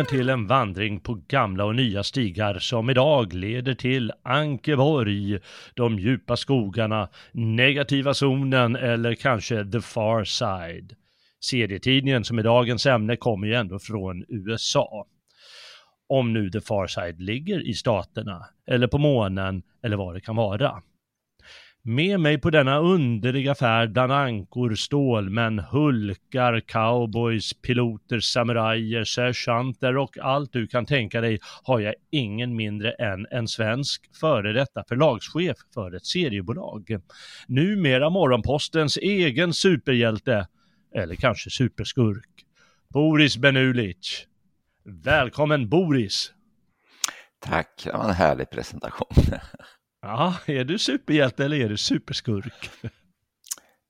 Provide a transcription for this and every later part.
Välkommen till en vandring på gamla och nya stigar som idag leder till Ankeborg, de djupa skogarna, negativa zonen eller kanske the far side. Serietidningen som är dagens ämne kommer ju ändå från USA. Om nu the far side ligger i staterna, eller på månen, eller vad det kan vara. Med mig på denna underliga färd bland ankor, stålmän, hulkar, cowboys, piloter, samurajer, sergeanter och allt du kan tänka dig har jag ingen mindre än en svensk före detta förlagschef för ett seriebolag. Numera Morgonpostens egen superhjälte, eller kanske superskurk, Boris Benulic. Välkommen Boris! Tack, det var en härlig presentation. Ja, är du superhjälte eller är du superskurk?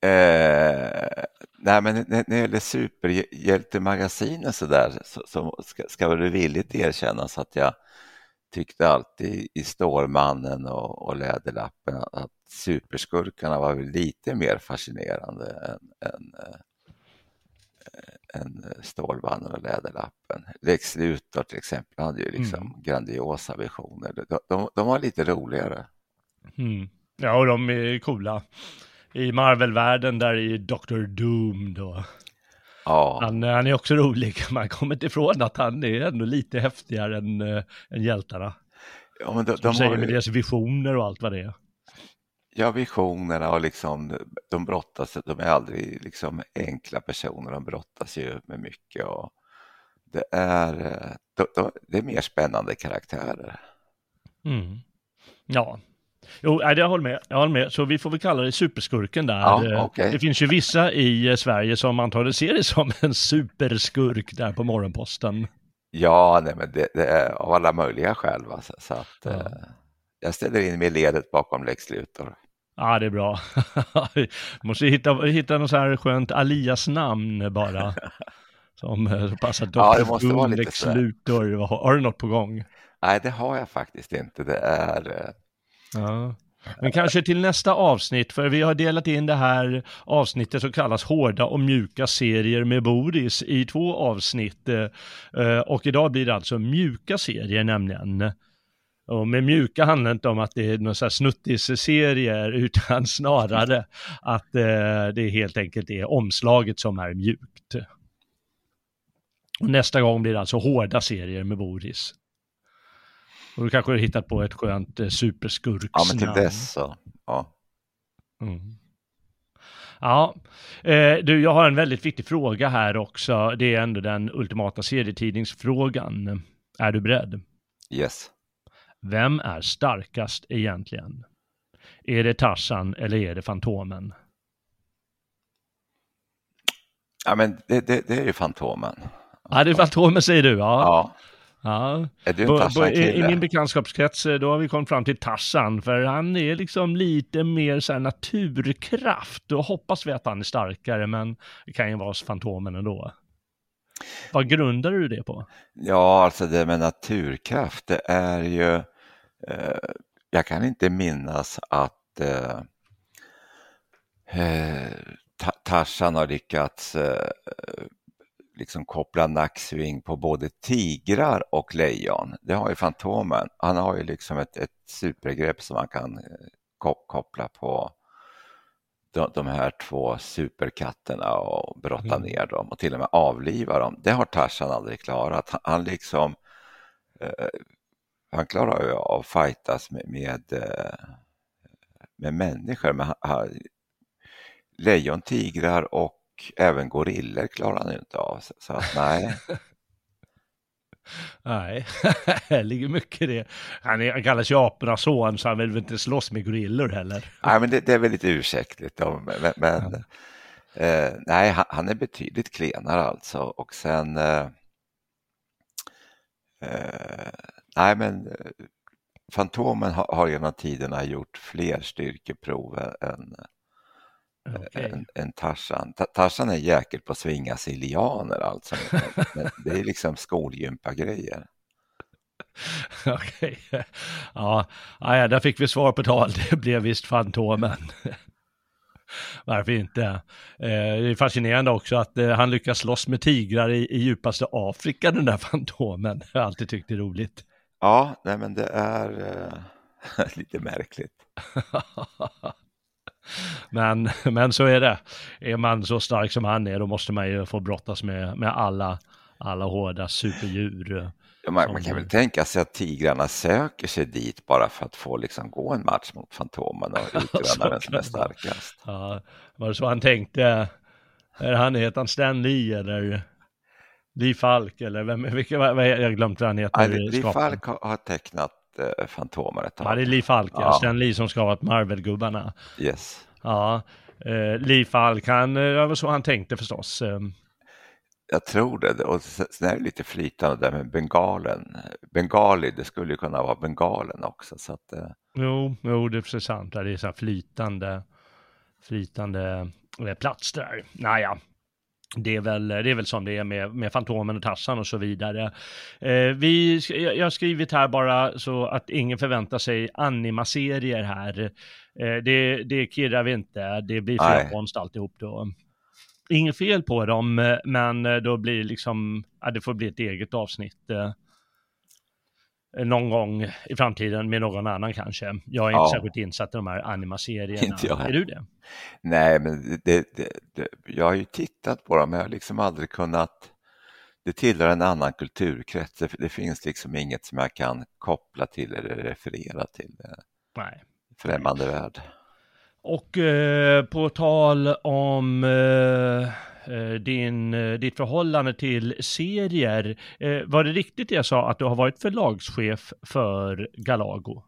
Eh, nej, men när det gäller superhjältemagasin så där så, så ska, ska väl villigt erkännas att jag tyckte alltid i Stålmannen och, och Läderlappen att superskurkarna var lite mer fascinerande än, än, äh, än Stålmannen och Läderlappen. Lex Luthor till exempel hade ju liksom mm. grandiosa visioner. De, de, de var lite roligare. Mm. Ja, och de är coola. I Marvel-världen där är Dr. Doom då. Ja. Han, han, är också rolig. Man kommer inte ifrån att han är ändå lite häftigare än, äh, än hjältarna. Ja, men de, de säger med deras visioner och allt vad det är. Ja, visionerna och liksom, de brottas, de är aldrig liksom enkla personer, de brottas ju med mycket och det är, eh, de, de, det är mer spännande karaktärer. Mm. Ja, Jo, jag håller med. Jag håller med. Så vi får väl kalla det superskurken där. Ja, eh, okay. Det finns ju vissa i eh, Sverige som antagligen ser det som en superskurk där på Morgonposten. Ja, nej, men det, det är av alla möjliga skäl. Va? Så, så att, ja. eh, jag ställer in mig i ledet bakom Lex Luthor. Ja, det är bra. Måste hitta, hitta något så här skönt Alias-namn bara. Som eh, passar Dr. Ja, det måste vara lite Lex Luthor. Har, har du något på gång? Nej, det har jag faktiskt inte. Det är Ja. Men kanske till nästa avsnitt, för vi har delat in det här avsnittet som kallas hårda och mjuka serier med Boris i två avsnitt. Eh, och idag blir det alltså mjuka serier nämligen. Och med mjuka handlar det inte om att det är några snuttis-serier utan snarare att eh, det helt enkelt är omslaget som är mjukt. Och nästa gång blir det alltså hårda serier med Boris. Och du kanske har hittat på ett skönt eh, superskurksnamn. Ja, men till dess så, ja. Mm. Ja, eh, du, jag har en väldigt viktig fråga här också. Det är ändå den ultimata serietidningsfrågan. Är du beredd? Yes. Vem är starkast egentligen? Är det Tarzan eller är det Fantomen? Ja, men det, det, det är ju Fantomen. Ja, det är Fantomen säger du, ja. ja. Ja, är du en bo, i, min bekantskapskrets eh, då har vi kommit fram till Tassan för han är liksom lite mer så här naturkraft. Då hoppas vi att han är starkare, men det kan ju vara Fantomen ändå. Vad grundar du det på? Ja, alltså det med naturkraft, det är ju... Eh, jag kan inte minnas att eh, eh, Tarzan har lyckats eh, liksom koppla nacksving på både tigrar och lejon. Det har ju Fantomen. Han har ju liksom ett, ett supergrepp som man kan eh, koppla på de, de här två superkatterna och brotta mm. ner dem och till och med avliva dem. Det har Tarzan aldrig klarat. Han, han liksom eh, han klarar ju av att fightas med, med, eh, med människor. Men han, lejon, tigrar och även gorillor klarar han inte av. Så, så att, nej. nej, det ligger mycket i det. Han, är, han kallas ju apornas son så han vill väl inte slåss med gorillor heller. Nej, men det, det är väl lite ursäktligt. Men, men ja. eh, nej, han, han, är betydligt klenare alltså. Och sen eh, eh, nej, men eh, Fantomen har, har genom tiderna gjort fler styrkeprov än okay. än, än Tarzan. Tarzan är jäkel på att svinga sig lianer alltså. Men det är liksom skolgympagrejer. Okej, okay. ja, ja, där fick vi svar på tal. Det blev visst Fantomen. Varför inte? Eh, det är fascinerande också att eh, han lyckas slåss med tigrar i, i djupaste Afrika, den där Fantomen. Jag har alltid tyckt det är roligt. Ja, nej men det är eh, lite märkligt. Men, men så är det. Är man så stark som han är, då måste man ju få brottas med, med alla, alla hårda superdjur. Ja, man, man, kan väl tänka sig att tigrarna söker sig dit bara för att få liksom gå en match mot Fantomen och utröna vem som är starkast. Ja, var det så han tänkte? Är han, heter han Stan Lee eller Lee Falk eller vem, vilka, jag har glömt vad han heter. Ja, Lee Falk har, har tecknat uh, Fantomen ett tag. Ja, det är Lee Falk, ja. Stan Lee som skapat Marvel-gubbarna. Yes. Ja, uh, Lee Falk, han, eh, det var så han tänkte förstås. Um, jag tror det. Och sen är det lite flytande där med bengalen. Bengali, det skulle ju kunna vara bengalen också. Så att, eh. Jo, jo, det är precis sant. Det är så här flytande, flytande eh, plats där. Naja, det är, väl, det är väl som det är med, med Fantomen och Tassan och så vidare. Eh, vi, jag har skrivit här bara så att ingen förväntar sig animaserier här. Eh, det, det kirrar vi inte, det blir fel konst alltihop då inget fel på dem, eh, men eh, då blir liksom, ja, det får bli ett eget avsnitt eh, någon gång i framtiden med någon annan kanske. Jag är ja. inte särskilt insatt i de här animaserierna. Inte jag är du det? Nej, men det, det, det, jag har ju tittat på dem, men jag har liksom aldrig kunnat det tillhör en annan kulturkrets. Det, det finns liksom inget som jag kan koppla till eller referera till. Nej. Främmande värld. Och eh, på tal om eh, din, eh, ditt förhållande till serier, eh, var det riktigt det jag sa att du har varit förlagschef för Galago?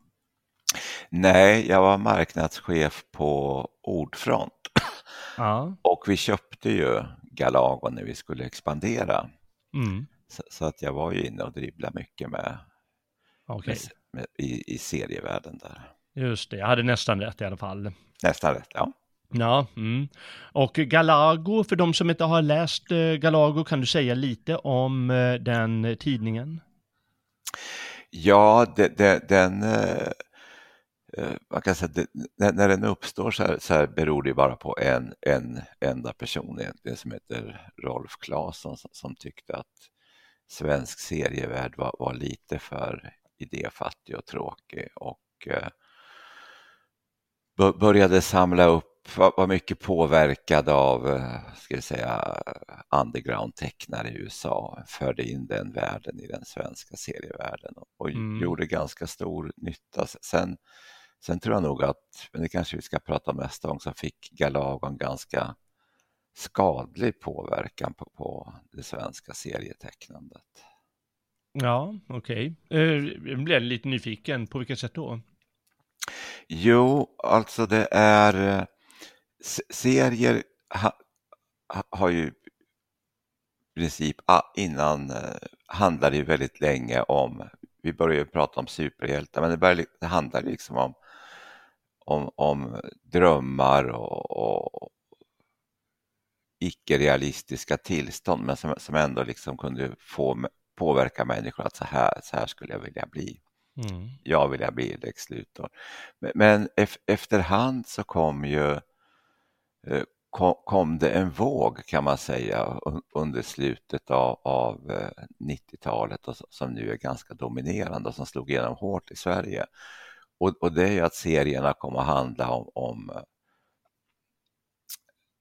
Nej, jag var marknadschef på Ordfront. Ja. Och vi köpte ju Galago när vi skulle expandera. Mm. Så, så, att jag var ju inne och dribblade mycket med, okay. med, med i, i serievärlden där. Just det, jag hade nästan rätt i alla fall. Nästan rätt, ja. Ja, mm. och Galago, för de som inte har läst eh, Galago, kan du säga lite om eh, den eh, tidningen? Ja, det, det, den, man kan säga det, när den uppstår så här, så här beror det bara på en, en enda person egentligen som heter Rolf Claesson som, som tyckte att svensk serievärld var, var lite för idéfattig och tråkig och började samla upp, var, mycket påverkad av, eh, ska jag säga, underground-tecknare i USA, förde in den världen i den svenska serievärlden och mm. gjorde ganska stor nytta. Sen, sen tror jag nog att, men det kanske vi ska prata om nästa gång, så fick Galagon ganska skadlig påverkan på, på det svenska serietecknandet. Ja, okej. Okay. Eh, jag blev lite nyfiken. På vilket sätt då? Jo, alltså det är eh, serier ha, har ju i princip innan eh, handlade ju väldigt länge om, vi började ju prata om superhjältar, men det, började, det handlar liksom om, om, om drömmar och, och icke-realistiska tillstånd, men som, som ändå liksom kunde få påverka människor att så här, så här skulle jag vilja bli. Mm. Jag vill bli Lex Luthor. Men, men efterhand så kom ju Eh, kom, det en våg kan man säga under slutet av, av eh, 90-talet som nu är ganska dominerande och som slog igenom hårt i Sverige. Och, och det är ju att serierna kommer att handla om, om eh,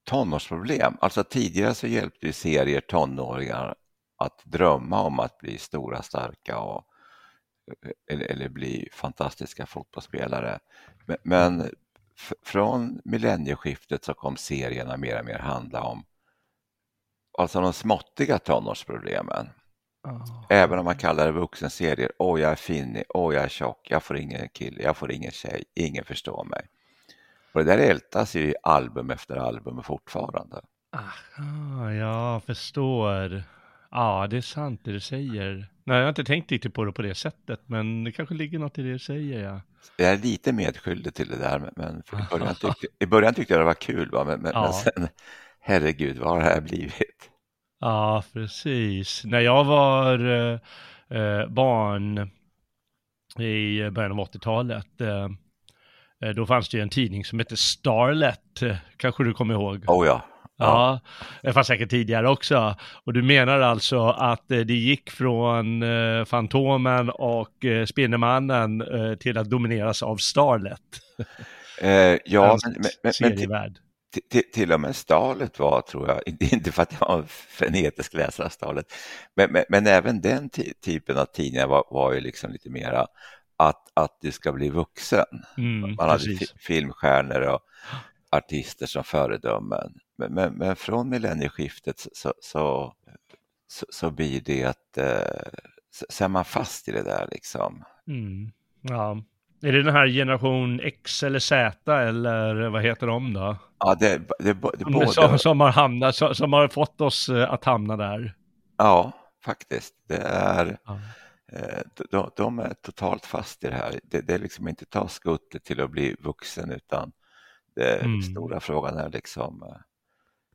tonårsproblem. Alltså tidigare så hjälpte ju serier tonåringar att drömma om att bli stora, starka och eller, eller bli fantastiska fotbollsspelare. Men, men från millennieskiftet så kom serierna mer och mer handla om alltså de småttiga tonårsproblemen. Oh. Även om man kallar det vuxenserier. Åh, oh, jag är finnig. Åh, oh, jag är tjock. Jag får ingen kille. Jag får ingen tjej. Ingen förstår mig. Och det där ältas ju i album efter album fortfarande. Aha, jag förstår. Ja, det är sant det du säger. Nej, jag har inte tänkt riktigt på det på det sättet, men det kanske ligger något i det du säger. Ja. Jag är lite medskyldig till det där, men i, början tyckte, i början tyckte jag det var kul, va? Men, men, ja. men sen, herregud, vad har det här blivit? Ja, precis. När jag var eh, eh barn i början av 80-talet, eh, då fanns det ju en tidning som hette Starlet, kanske du kommer ihåg? Oh ja. Ja, det fanns säkert tidigare också. Och du menar alltså att det gick från Fantomen och Spindelmannen till att domineras av Starlet? Eh, ja, men, men, men till, till, till, och med Stalet var, tror jag, inte för att jag var en frenetisk läsare av Stalet, men, men, men, även den typen av tidningar var, var ju liksom lite mera att, att du ska bli vuxen. Mm, Man hade filmstjärnor och artister som föredömen. Men, men, men från millennieskiftet så, så, så, så, blir det att eh, så, är man fast i det där liksom. Mm. Ja, är det den här generation X eller Z eller vad heter de då? Ja, det, det, det, det både... som, som, har hamnat, som, som, har fått oss eh, att hamna där. Ja, faktiskt. Det är, ja. eh, de, de, är totalt fast i det här. Det, det är liksom inte ta skuttet till att bli vuxen utan den mm. stora frågan är liksom eh,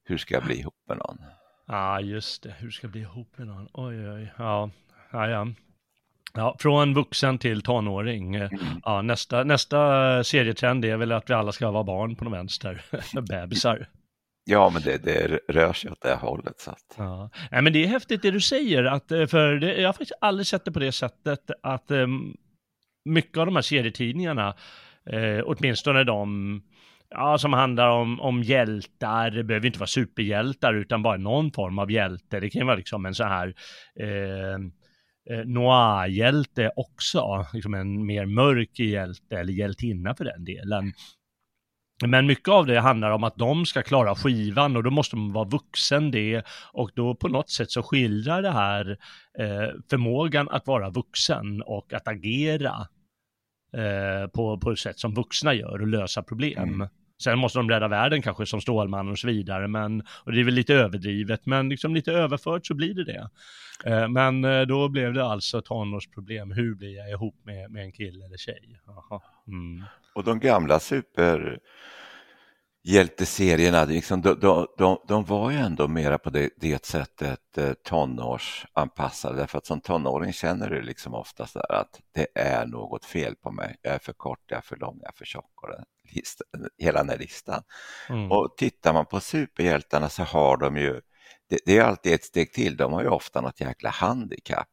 hur ska jag bli ihop med någon? Ja, just det. Hur ska jag bli ihop med någon? Oj, oj, ja. Ja, ja. Ja, från vuxen till tonåring. Mm. Ja, nästa, nästa serietrend är väl att vi alla ska vara barn på någon vänster, bebisar. Ja, men det, det rör sig åt det hållet. Så att... ja. Nej, men det är häftigt det du säger, att, eh, för det, jag har faktiskt aldrig sett det på det sättet att um, mycket av de här serietidningarna, eh, åtminstone de ja, som handlar om, om hjältar, det behöver inte vara superhjältar utan bara någon form av hjälte. Det kan ju vara liksom en så här eh, eh, noir-hjälte också, liksom en mer mörk hjälte eller hjältinna för den delen. Men mycket av det handlar om att de ska klara skivan och då måste man vara vuxen det och då på något sätt så skildrar det här eh, förmågan att vara vuxen och att agera eh, på, på ett sätt som vuxna gör och lösa problem. Mm. Sen måste de rädda världen kanske som Stålmannen och så vidare, men, och det är väl lite överdrivet, men liksom lite överfört så blir det det. Eh, men eh, då blev det alltså tonårsproblem, hur blir jag ihop med, med en kille eller tjej? Mm. Och de gamla super hjälteserierna, liksom, de, de, de, de, var ju ändå mera på det, det sättet eh, tonårsanpassade. Därför att som tonåring känner du liksom ofta så att det är något fel på mig. Jag är för kort, jag är för lång, jag är för tjock. Och den, listan, hela den här listan. Mm. Och tittar man på superhjältarna så har de ju, det, det, är alltid ett steg till, de har ju ofta något jäkla handikapp.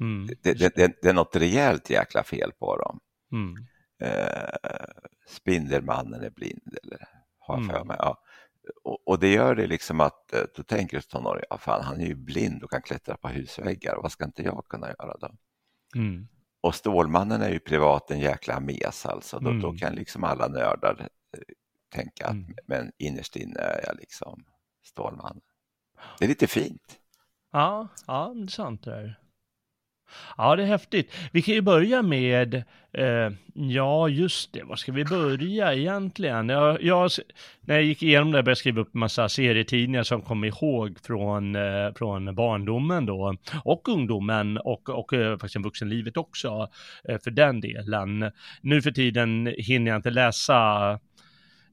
Mm. Det, det, är något rejält jäkla fel på dem. Mm. Eh, Spindelmannen är blind eller har jag för mm. mig. Ja. Och, och, det gör det liksom att eh, då tänker tonåringen, ja fan han är ju blind och kan klättra på husväggar, vad ska inte jag kunna göra då? Mm. Och Stålmannen är ju privat en jäkla mes alltså, då, mm. då kan liksom alla nördar eh, tänka att mm. men innerst inne är jag liksom Stålman. Det är lite fint. Ja, ja det är sant det är. Ja, det är häftigt. Vi kan ju börja med, eh, ja just det, var ska vi börja egentligen? Jag, jag, när jag gick igenom det började jag skriva upp en massa serietidningar som kom ihåg från, eh, från barndomen då, och ungdomen och, och eh, faktiskt vuxenlivet också, eh, för den delen. Nu för tiden hinner jag inte läsa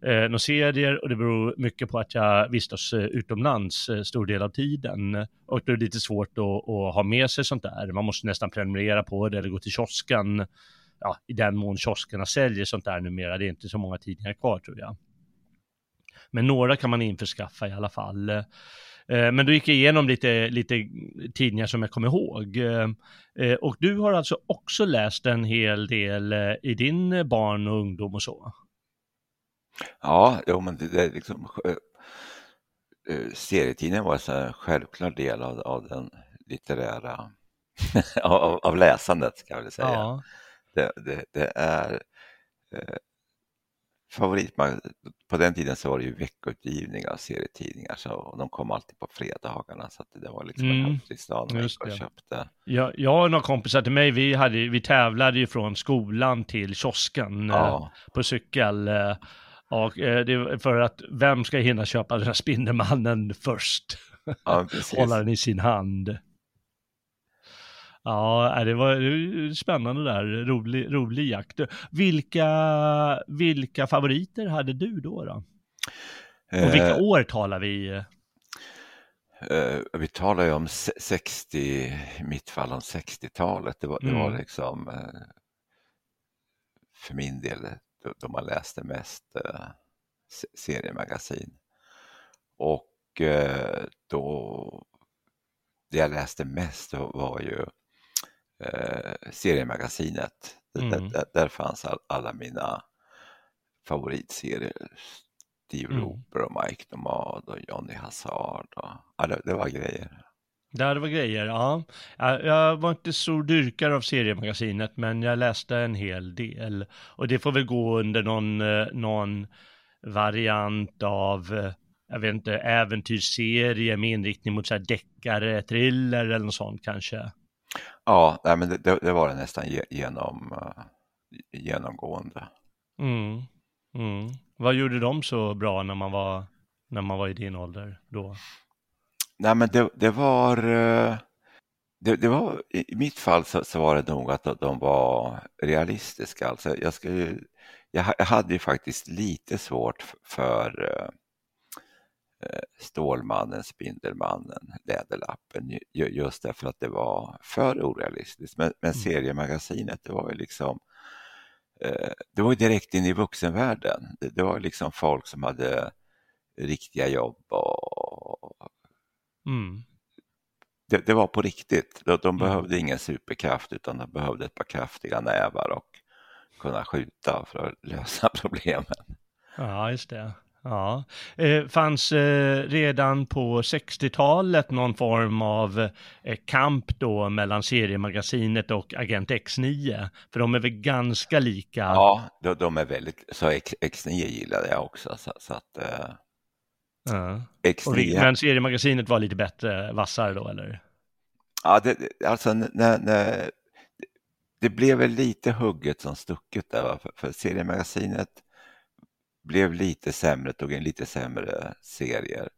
eh, några serier och det beror mycket på att jag vistas eh, utomlands eh, stor del av tiden. Och det är lite svårt att, att, ha med sig sånt där. Man måste nästan prenumerera på det eller gå till kiosken. Ja, i den mån kioskerna säljer sånt där numera. Det är inte så många tidningar kvar tror jag. Men några kan man införskaffa i alla fall. Eh, men då gick jag igenom lite, lite tidningar som jag kommer ihåg. Eh, och du har alltså också läst en hel del i din barn och ungdom och så? Ja, jo, men det, det liksom, äh, serietidningen var en självklar del av, av den litterära, av, av läsandet ska jag väl säga. Ja. Det, det, det, är eh, favorit, på den tiden så var det ju veckoutgivning av serietidningar så de kom alltid på fredagarna så att det var liksom mm, en högtidsdag när köpte. Ja, jag och några kompisar till mig, vi, hade, vi tävlade ju från skolan till kiosken ja. eh, på cykel. Eh, och eh, det är för att vem ska hinna köpa den här Spindelmannen först? Ja, Hålla den i sin hand. Ja, det var spännande där, rolig, rolig jakt. Vilka, vilka favoriter hade du då? då? Och vilka eh, år talar vi? Eh, vi talar ju om 60, i mitt fall om 60-talet. Det var, mm. det var liksom eh, för min del då, man läste mest eh, seriemagasin. Och eh, då, det jag läste mest var ju eh, seriemagasinet. Mm. Där, där, där, fanns all, alla mina favoritserier. Steve mm. Roper och Mike Nomad och Johnny Hazard. Och, ja, det, det var grejer. Det var grejer, ja. Jag var inte så dyrkare av seriemagasinet, men jag läste en hel del. Och det får väl gå under någon, eh, någon variant av, eh, jag vet inte, äventyrsserie med inriktning mot så här deckare, thriller eller något sånt kanske. Ja, nej, men det, det var det nästan genom, uh, genomgående. Mm. Mm. Vad gjorde de så bra när man var, när man var i din ålder då? Nej, men det, det var... Uh, det, det, var, I mitt fall så, så, var det nog att de var realistiska. Alltså jag, ju, jag, jag hade ju faktiskt lite svårt för uh, Stålmannen, Spindelmannen, Läderlappen just därför att det var för orealistiskt. Men, men mm. seriemagasinet, det var ju liksom eh, det var direkt in i vuxenvärlden. Det, det, var liksom folk som hade riktiga jobb och mm. det, det, var på riktigt. De, de mm. behövde mm. ingen superkraft utan de behövde ett par kraftiga nävar och kunna skjuta för att lösa problemen. Ja, just det. Ja, eh, fanns eh, redan på 60-talet någon form av eh, kamp då mellan seriemagasinet och Agent X9? För de är väl ganska lika? Ja, de, de är väldigt, så X, X9 gillade jag också. Så, så att, eh, ja. X9... Men seriemagasinet var lite bättre, vassare då eller? Ja, det, alltså när, när, det blev väl lite hugget som stucket där, för, för seriemagasinet blev lite sämre, tog in lite sämre serier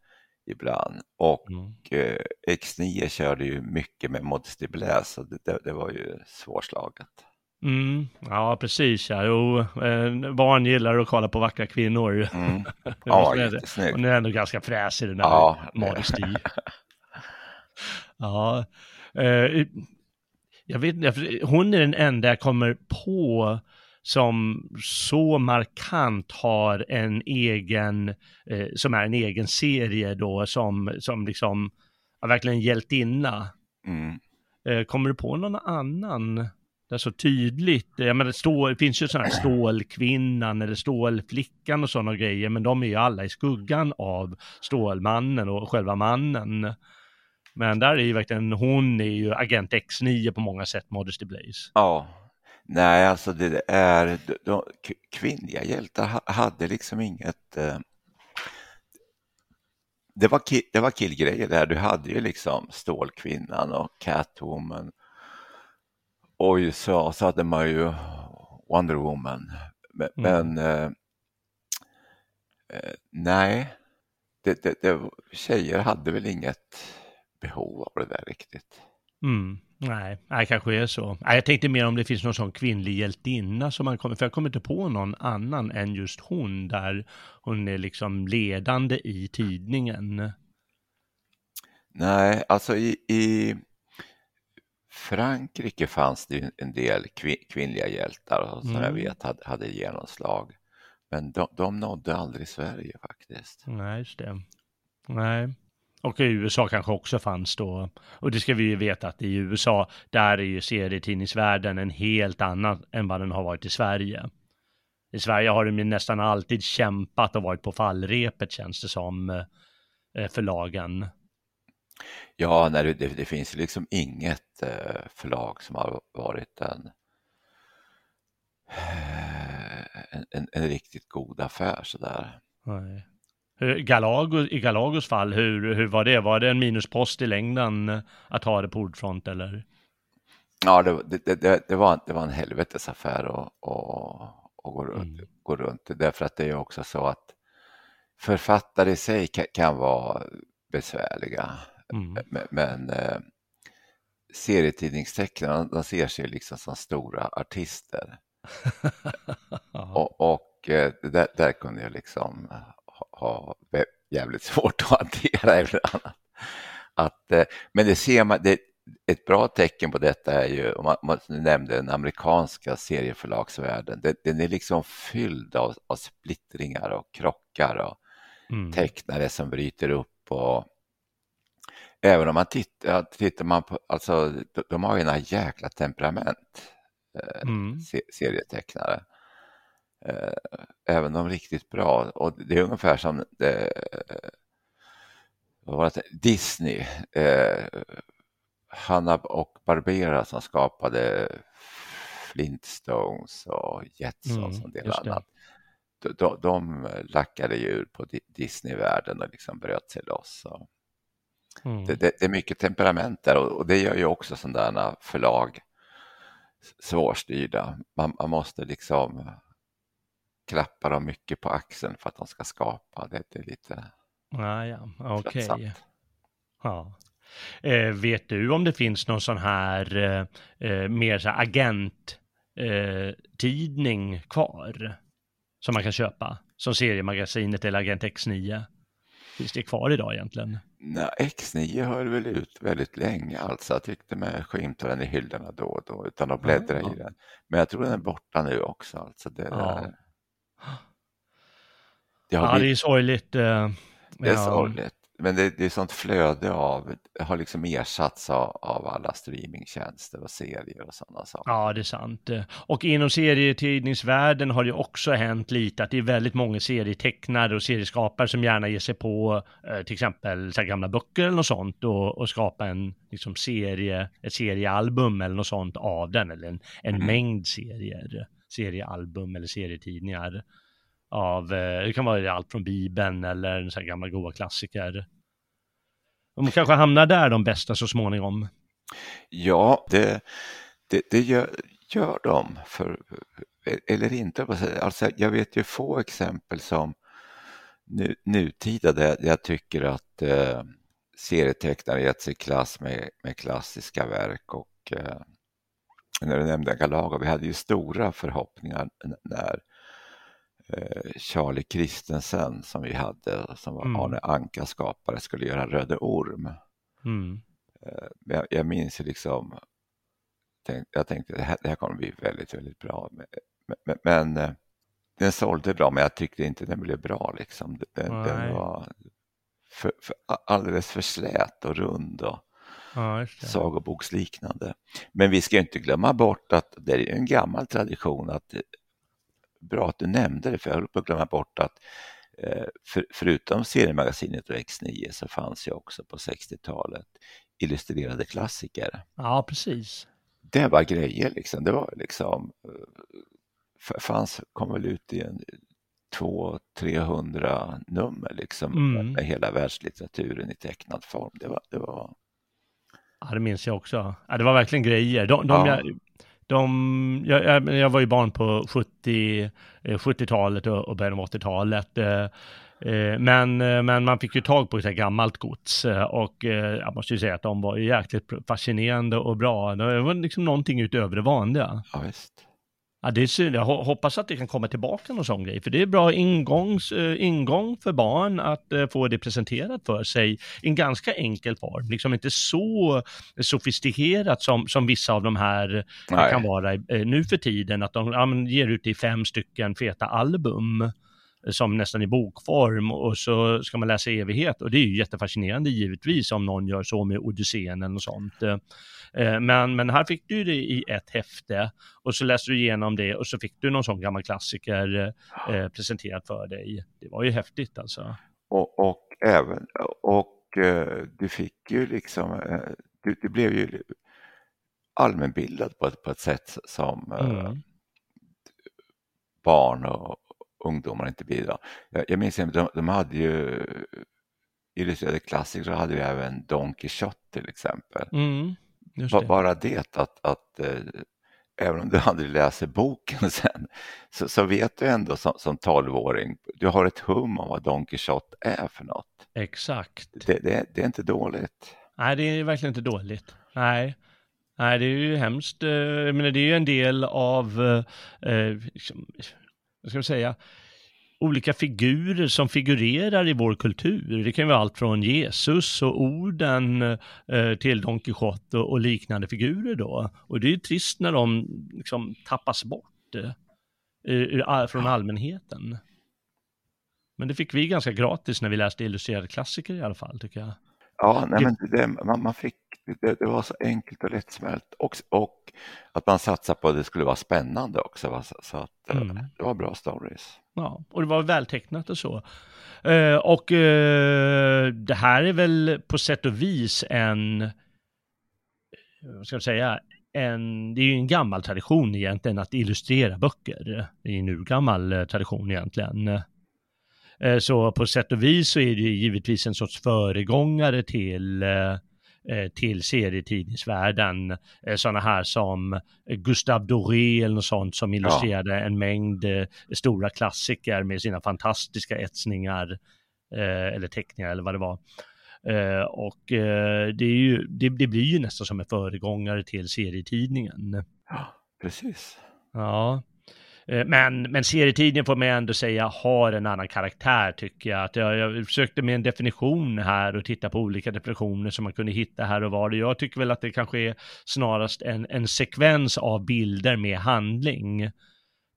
ibland. Och mm. eh, X9 körde ju mycket med Modesty Blaise så det, det, det, var ju svårslaget. Mm, ja, precis. Ja. Jo, eh, barn gillar att kolla på vackra kvinnor. Mm. Ja, jättesnyggt. Hon är ändå ganska fräsig den där ja, Modesty. ja, eh, jag vet inte, hon är den enda jag kommer på som så markant har en egen, eh, som är en egen serie då, som, som liksom har verkligen hjältinna. Mm. Eh, kommer du på någon annan? Det är så tydligt, eh, jag menar, stål, det finns ju sådana här Stålkvinnan eller Stålflickan och sådana grejer, men de är ju alla i skuggan av Stålmannen och själva mannen. Men där är ju verkligen, hon är ju Agent X9 på många sätt, Modesty Blaze. Ja, Nej, alltså det är, de, kvinnliga hjältar hade liksom inget... Eh, det, var killgrejer det var killgrejer där, du hade ju liksom Stålkvinnan och Catwoman. Och i USA så hade man ju Wonder Woman. Men, mm. men eh, eh, nej, det, det, det, tjejer hade väl inget behov av det där riktigt. Mm. Nej, nej, kanske är så. Nej, jag tänkte mer om det finns någon sån kvinnlig hjältinna som man kommer, för jag kommer inte på någon annan än just hon där hon är liksom ledande i tidningen. Nej, alltså i, i Frankrike fanns det en del kvinnliga hjältar som mm. jag vet hade, hade genomslag. Men de, de nådde aldrig Sverige faktiskt. Nej, just det. Nej. Och i USA kanske också fanns då. Och det ska vi ju veta att i USA, där är ju serietidningsvärlden en helt annan än vad den har varit i Sverige. I Sverige har de nästan alltid kämpat och varit på fallrepet känns det som, eh, förlagen. Ja, nej, det, det finns liksom inget eh, förlag som har varit en, en, en, en riktigt god affär sådär. Nej. Galagos, I Galagos fall, hur, hur var det? Var det en minuspost i längden eh, att ha det på ordfront eller? Ja, det, det, det, det var, det var en helvetesaffär att, att gå, runt, mm. gå runt. Därför att det är också så att författare i sig kan, kan vara besvärliga. Mm. Men, men eh, serietidningstecknarna, de ser sig liksom som stora artister. och, och eh, där, där kunde jag liksom ha jävligt svårt att hantera ibland. Att, eh, men det ser man, det, ett bra tecken på detta är ju, om man, man nämnde den amerikanska serieförlagsvärlden, den, den är liksom fylld av, av splittringar och krockar och mm. tecknare som bryter upp och även om man tittar, tittar man på, alltså de har ju ena jäkla temperament, eh, mm. serietecknare. Eh, även de riktigt bra och det är ungefär som det, vad var det, Disney, eh, Hanna och Barbera som skapade Flintstones och Jetsons mm, och en del annat. De, de, de lackade ju på Disneyvärlden och liksom bröt sig loss. Mm. Det, det, det, är mycket temperament där och, och det gör ju också sådana förlag svårstyrda. Man, man, måste liksom klappa dem mycket på axeln för att de ska skapa. Det, det är lite Ah, ja, okej. Okay. Ja. Eh, vet du om det finns någon sån här eh, eh mer så agenttidning eh, kvar? Som man kan köpa? Som seriemagasinet eller Agent X9? Finns det kvar idag egentligen? Nej, X9 höll väl ut väldigt länge alltså. Jag tyckte mig skymta den i hyllorna då och då utan att bläddra ja, i den. Men jag tror den är borta nu också. Alltså det, ja. Där... det, ja, blivit... det är sorgligt. Eh, det är ja. sorgligt. Men det, det är sånt flöde av, har liksom ersatts av, av alla streamingtjänster och serier och sådana saker. Ja, det är sant. Och inom serietidningsvärlden har det också hänt lite att det är väldigt många serietecknare och serieskapare som gärna ger sig på eh, till exempel så gamla böcker eller något sånt och, och skapa en liksom, serie, ett seriealbum eller något sånt av den eller en, en mm. mängd serier, seriealbum eller serietidningar av, eh, det kan vara allt från Bibeln eller så här gamla goa klassiker. De kanske hamnar där de bästa så småningom. Ja, det, det, det gör, gör de, för, eh, eller inte. Alltså, jag vet ju få exempel som nu, nutida där jag tycker att eh, serietecknare gett sig i klass med, med klassiska verk och eh, när du nämnde Galaga, vi hade ju stora förhoppningar när Charlie Kristensen som vi hade, som var mm. Arne Anka skapare, skulle göra Röde Orm. Mm. Eh, jag, jag minns ju liksom, jag tänkte det här, det här kommer bli väldigt, väldigt bra. Men, men, men eh, den sålde bra, men jag tyckte inte den blev bra. Liksom. Den, den var för, för, alldeles för slät och rund och ja, sagoboksliknande. Men vi ska inte glömma bort att det är en gammal tradition att bra att du nämnde det, för jag höll på att glömma bort att eh, för, förutom seriemagasinet och X9 så fanns ju också på 60-talet illustrerade klassiker. Ja, precis. Det var grejer liksom. Det var liksom, eh, fanns, kom väl ut i en 200-300 nummer liksom mm. med hela världslitteraturen i tecknad form. Det var, det var... Ja, det minns jag också. Ja, det var verkligen grejer. De, de ja. jag, de, jag, jag, var ju barn på 70, 70-talet eh, och början av 80-talet. Eh, eh, men, men man fick ju tag på ett gammalt gods och jag måste ju säga att de var ju jäkligt fascinerande och bra. Det var liksom någonting utöver det vanliga. Ja, visst. Ja, det är. Jag hoppas att det kan komma tillbaka någon sån grej, för det är bra ingångs, uh, ingång för barn att uh, få det presenterat för sig i en ganska enkel form, liksom inte så sofistikerat som, som vissa av de här Nej. kan vara nu för tiden, att de ja, ger ut i fem stycken feta album som nästan i bokform och så ska man läsa evighet och det är ju jättefascinerande givetvis om någon gör så med Odysseen eller något sånt. Eh, men, men här fick du det i ett häfte och så läste du igenom det och så fick du någon sån gammal klassiker eh, presenterat för dig. Det var ju häftigt alltså. Och, och även, och eh, du fick ju liksom, eh, du, du blev ju allmänbildad på ett, på ett sätt som mm. barn och ungdomar inte idag. Jag, jag minns att de, de hade ju illustrerade klassiker så hade vi även Don Quijote till exempel. Mm. Det. Bara det att, att eh, även om du aldrig läser boken sen så, så vet du ändå som, som 12-åring, du har ett hum om vad Don Quijote är för något. Exakt. Det, det, det, är inte dåligt. Nej, det är verkligen inte dåligt. Nej. Nej, det är ju hemskt. Eh, jag menar, det är ju en del av, eh, liksom, vad ska man säga, olika figurer som figurerar i vår kultur. Det kan vara allt från Jesus och orden eh, till Don Quijote och, och, liknande figurer då. Och det är ju trist när de liksom tappas bort eh, från allmänheten. Men det fick vi ganska gratis när vi läste illustrerade klassiker i alla fall, tycker jag. Ja, nej, men det, man, man fick, det, det, var så enkelt och lättsmält och, och att man satsade på att det skulle vara spännande också. Va? Så, så att, eh, mm. det var bra stories. Ja, och det var vältecknat och så. Uh, och uh, det här är väl på sätt och vis en, vad ska jag säga, en, det är ju en gammal tradition egentligen att illustrera böcker. Det är en urgammal tradition egentligen. Eh, så på sätt och vis så är det givetvis en sorts föregångare till eh, eh, till serietidningsvärlden. Sådana här som Gustave Doré eller något sånt som illustrerade ja. en mängd stora klassiker med sina fantastiska etsningar eller teckningar eller vad det var. Och det, ju, det, det blir ju nästan som en föregångare till serietidningen. Ja, precis. Ja. Eh, men, men serietidningen får man ändå säga har en annan karaktär tycker jag. Att jag, jag försökte med en definition här och titta på olika definitioner som man kunde hitta här och var. Jag tycker väl att det kanske är snarast en, en sekvens av bilder med handling.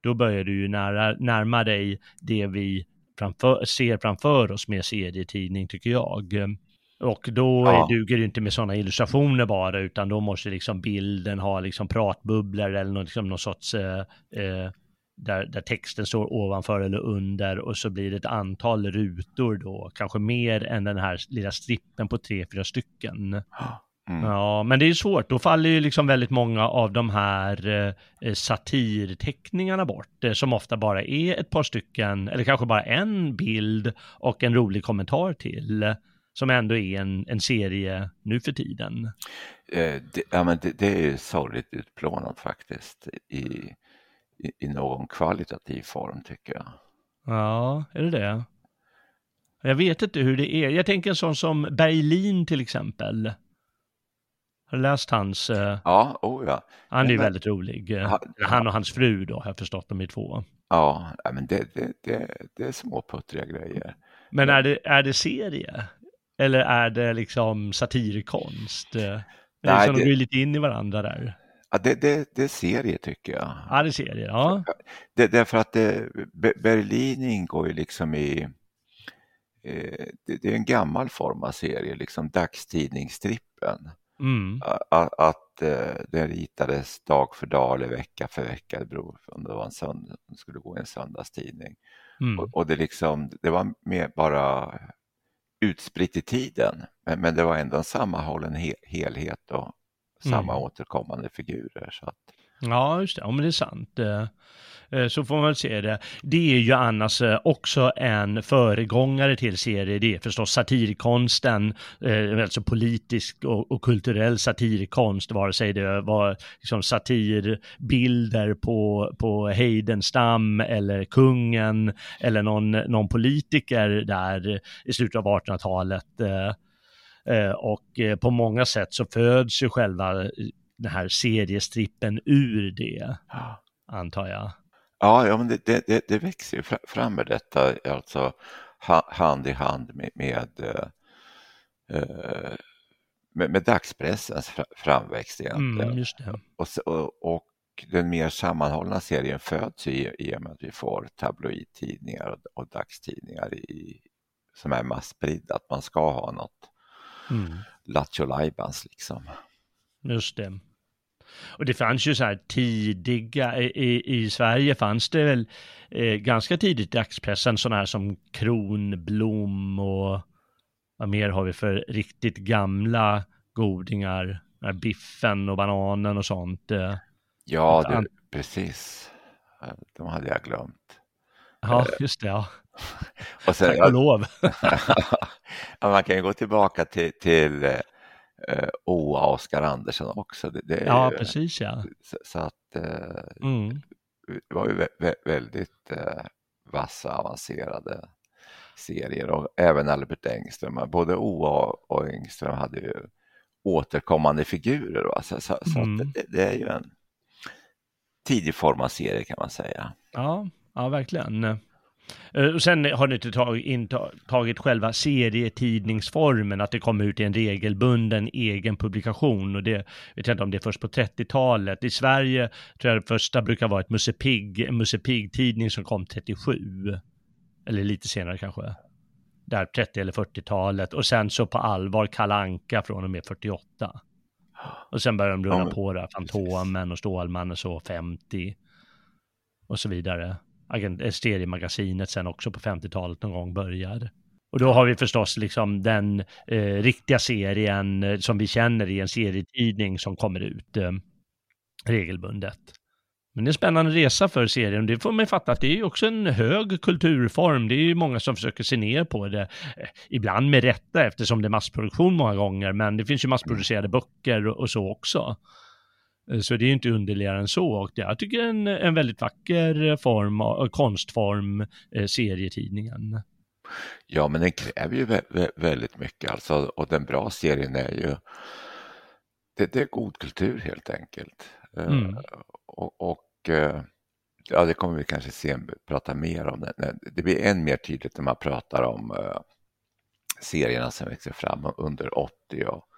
Då börjar du ju nära, närma dig det vi framför, ser framför oss med serietidning tycker jag. Och då ja. duger det inte med sådana illustrationer bara, utan då måste liksom bilden ha liksom pratbubblor eller någon, liksom någon sorts eh, eh, där, där texten står ovanför eller under och så blir det ett antal rutor då, kanske mer än den här lilla strippen på tre, fyra stycken. Mm. Ja, men det är svårt. Då faller ju liksom väldigt många av de här eh, satirteckningarna bort, eh, som ofta bara är ett par stycken, eller kanske bara en bild och en rolig kommentar till, som ändå är en, en serie nu för tiden. Eh, det, ja, men det, det är ju sorgligt utplånat faktiskt i i, någon kvalitativ form tycker jag. Ja, är det det? Jag vet inte hur det är. Jag tänker en sån som Berlin till exempel. Har du läst hans? Eh, ja, oh ja. Han är ju väldigt rolig. Ha, han och hans fru då, har jag förstått, de är två. Ja, men det, det, det, det är småputtriga grejer. Men är det, är det serie? Eller är det liksom satirkonst? Nej, är det som det... de går lite in i varandra där? Ja, det, det, det är serie tycker jag. Ja, det är serie, ja. Det, därför att det, Berlin ingår ju liksom i eh, det, är en gammal form av serie, liksom dagstidningsstrippen. Mm. Att, att eh, det ritades dag för dag eller vecka för vecka, det beror på om det var en söndag, skulle gå i en söndagstidning. Mm. Och, och, det, liksom, det var mer bara utspritt i tiden, men, men det var ändå en sammanhållen he helhet och, samma mm. återkommande figurer. Så att... Ja, just det. Ja, men det är sant. Eh, eh, så får man väl se det. Det är ju annars eh, också en föregångare till serier. Det är förstås satirkonsten, alltså politisk och, kulturell satirkonst, vare sig det var liksom satirbilder på, på Heidenstam eller kungen eller någon, någon politiker där i slutet av 1800-talet Eh, och eh, på många sätt så föds ju själva eh, den här seriestrippen ur det, antar jag. Ja, ja men det, det, det växer ju fram med detta, alltså hand i hand med, med, med, med dagspressens framväxt egentligen. Mm, just det. Och, och, och, den mer sammanhållna serien föds i, i och med att vi får tabloidtidningar och, och dagstidningar i, som är massspridda, att man ska ha något mm. Lattjo liksom. Just det. Och det fanns ju så här tidiga, i, i Sverige fanns det väl eh, ganska tidigt i dagspressen sådana här som Kronblom och vad mer har vi för riktigt gamla godingar, Biffen och Bananen och sånt. Eh. Ja, det, precis. De hade jag glömt. Ja, eh, just det. Ja. och sen, Tack och lov. man kan ju gå tillbaka till, till uh, Oa Oskar Andersson också. Det, det ja, ju, precis ja. Så, så att uh, mm. det var ju vä väldigt uh, vassa, avancerade serier och även Albert Engström. Både Oa och Engström hade ju återkommande figurer. Va? Så, så, så mm. det, det, är ju en tidig form av serie kan man säga. Ja, ja verkligen. Eh, och sen har ni inte tagit, intagit själva serietidningsformen, att det kommer ut i en regelbunden egen publikation. Och det vet jag inte om det är först på 30-talet. I Sverige tror jag det första brukar vara ett Musse Pigg, Musse Pigg-tidning som kom 37. Eller lite senare kanske. Där 30 eller 40-talet. Och sen så på allvar Kalanka från och med 48. Och sen börjar de rulla ja, på där, Fantomen och Stålmannen så 50. Och så vidare. Eh, seriemagasinet sen också på 50-talet någon gång börjar. Och då har vi förstås liksom den eh, riktiga serien eh, som vi känner i en serietidning som kommer ut eh, regelbundet. Men det är en spännande resa för serien. Det får man fatta att det är också en hög kulturform. Det är ju många som försöker se ner på det. Eh, ibland med rätta eftersom det är massproduktion många gånger. Men det finns ju massproducerade böcker och så också. Eh, så det är inte underligare än så. Och jag tycker det är en, en väldigt vacker form, konstform, eh, serietidningen. Ja, men den kräver ju väldigt mycket alltså. Och den bra serien är ju det, det är god kultur helt enkelt. Mm. Och, och, ja, det kommer vi kanske se, prata mer om. Det, det blir än mer tydligt när man pratar om serierna som växer fram under 80 och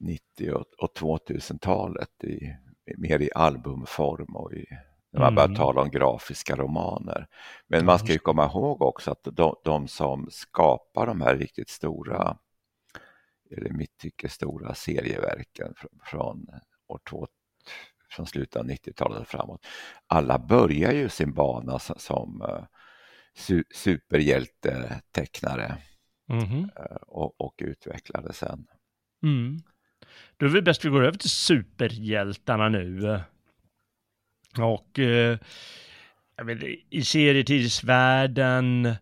90 och, och 2000-talet i, mer i albumform och i, när man börjar mm. tala om grafiska romaner. Men man ska ju komma ihåg också att de, de som skapar de här riktigt stora, eller mitt tycke stora serieverken från, från år 2000 från slutet av 90-talet och framåt. Alla börjar ju sin bana som, uh, su superhjältetecknare mm. och, och utvecklade sen. Mm. Då är det bäst vi går över till superhjältarna nu. Och eh, jag vet, i serietidsvärlden,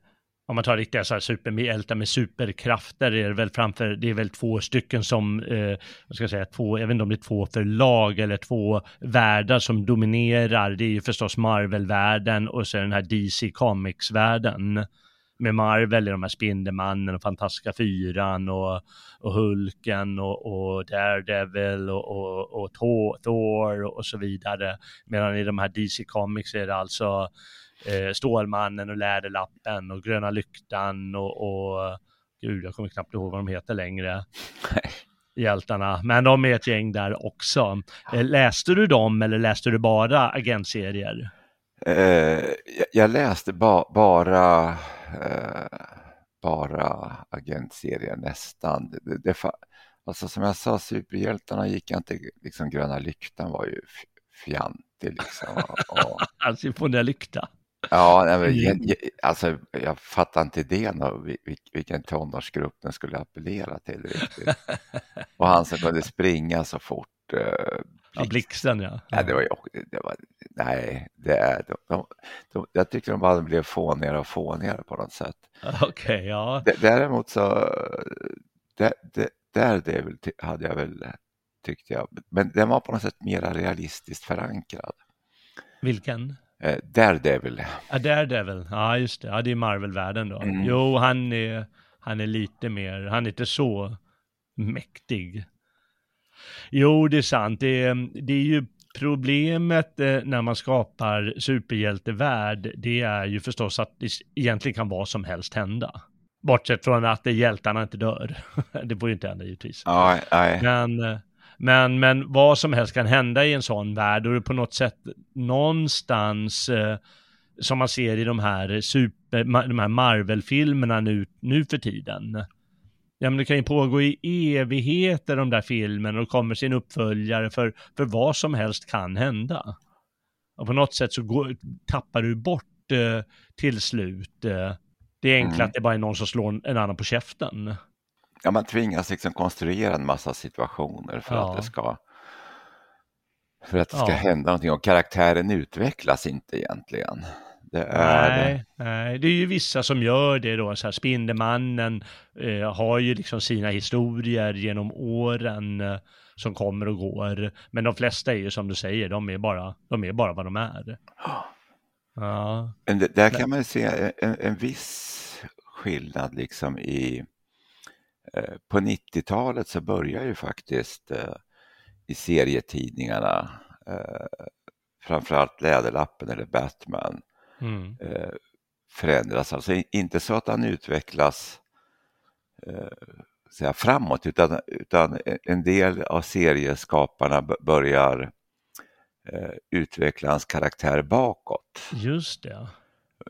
om man tar riktiga så här superhjältar med superkrafter, är det väl framför, det är väl två stycken som, eh, vad ska jag säga, två, jag vet inte om det är två förlag eller två världar som dominerar. Det är ju förstås Marvel-världen och så den här DC Comics-världen med Marvel i de här Spindelmannen och Fantastiska Fyran och, och Hulken och, och Daredevil och, och, och Thor och så vidare. Medan i de här DC Comics är det alltså eh, Stålmannen och Läderlappen och Gröna Lyktan och, och gud, jag kommer knappt ihåg vad de heter längre. hjältarna, men de är ett gäng där också. Eh, läste du dem eller läste du bara agentserier? Eh, jag läste ba bara, eh, bara agentserien nästan. Det, det, alltså som jag sa, superhjältarna gick jag inte, liksom gröna lyktan var ju fjantig liksom. Och, alltså på den lykta? Ja, nej, men, jag, jag, alltså jag fattar inte idén av vilken tonårsgrupp den skulle appellera till riktigt. Och han som kunde springa så fort. Eh, Ja, blixten ja. ja. det var ju, det var, nej, det är, de, de, de, jag tyckte de bara blev fånigare och fånigare på något sätt. Okej, okay, ja. Däremot så, där, där det hade jag väl, tyckte jag, men den var på något sätt mera realistiskt förankrad. Vilken? Eh, Daredevil. Ja, Daredevil, ja just det, ja det är Marvel-världen då. Mm. Jo, han är, han är lite mer, han är inte så mäktig Jo, det är sant. Det är, det är ju problemet eh, när man skapar superhjältevärld, det är ju förstås att det egentligen kan vad som helst hända. Bortsett från att hjältarna inte dör. det får ju inte hända givetvis. Ja, nej. Men, eh, men, men vad som helst kan hända i en sån värld och det är på något sätt någonstans eh, som man ser i de här, super, de här Marvel-filmerna nu, nu för tiden ja men det kan ju pågå i evigheter de där filmerna och kommer sin uppföljare för, för vad som helst kan hända. Och på något sätt så går, tappar du bort eh, till slut eh, det enkla mm. att det bara är någon som slår en annan på käften. Ja, man tvingas liksom konstruera en massa situationer för ja. att det ska för att det ska ja. hända någonting och karaktären utvecklas inte egentligen. Det är nej, nej, det är ju vissa som gör det då. Så här, Spindelmannen eh, har ju liksom sina historier genom åren eh, som kommer och går. Men de flesta är ju som du säger, de är bara, de är bara vad de är. Ja. Det, där kan man se en, en viss skillnad liksom i eh, på 90-talet så börjar ju faktiskt eh, i serietidningarna eh, framförallt Läderlappen eller Batman Mm. Eh, förändras. Alltså inte så att han utvecklas eh, säga, framåt utan, utan en del av serieskaparna börjar eh, utveckla hans karaktär bakåt. Just det.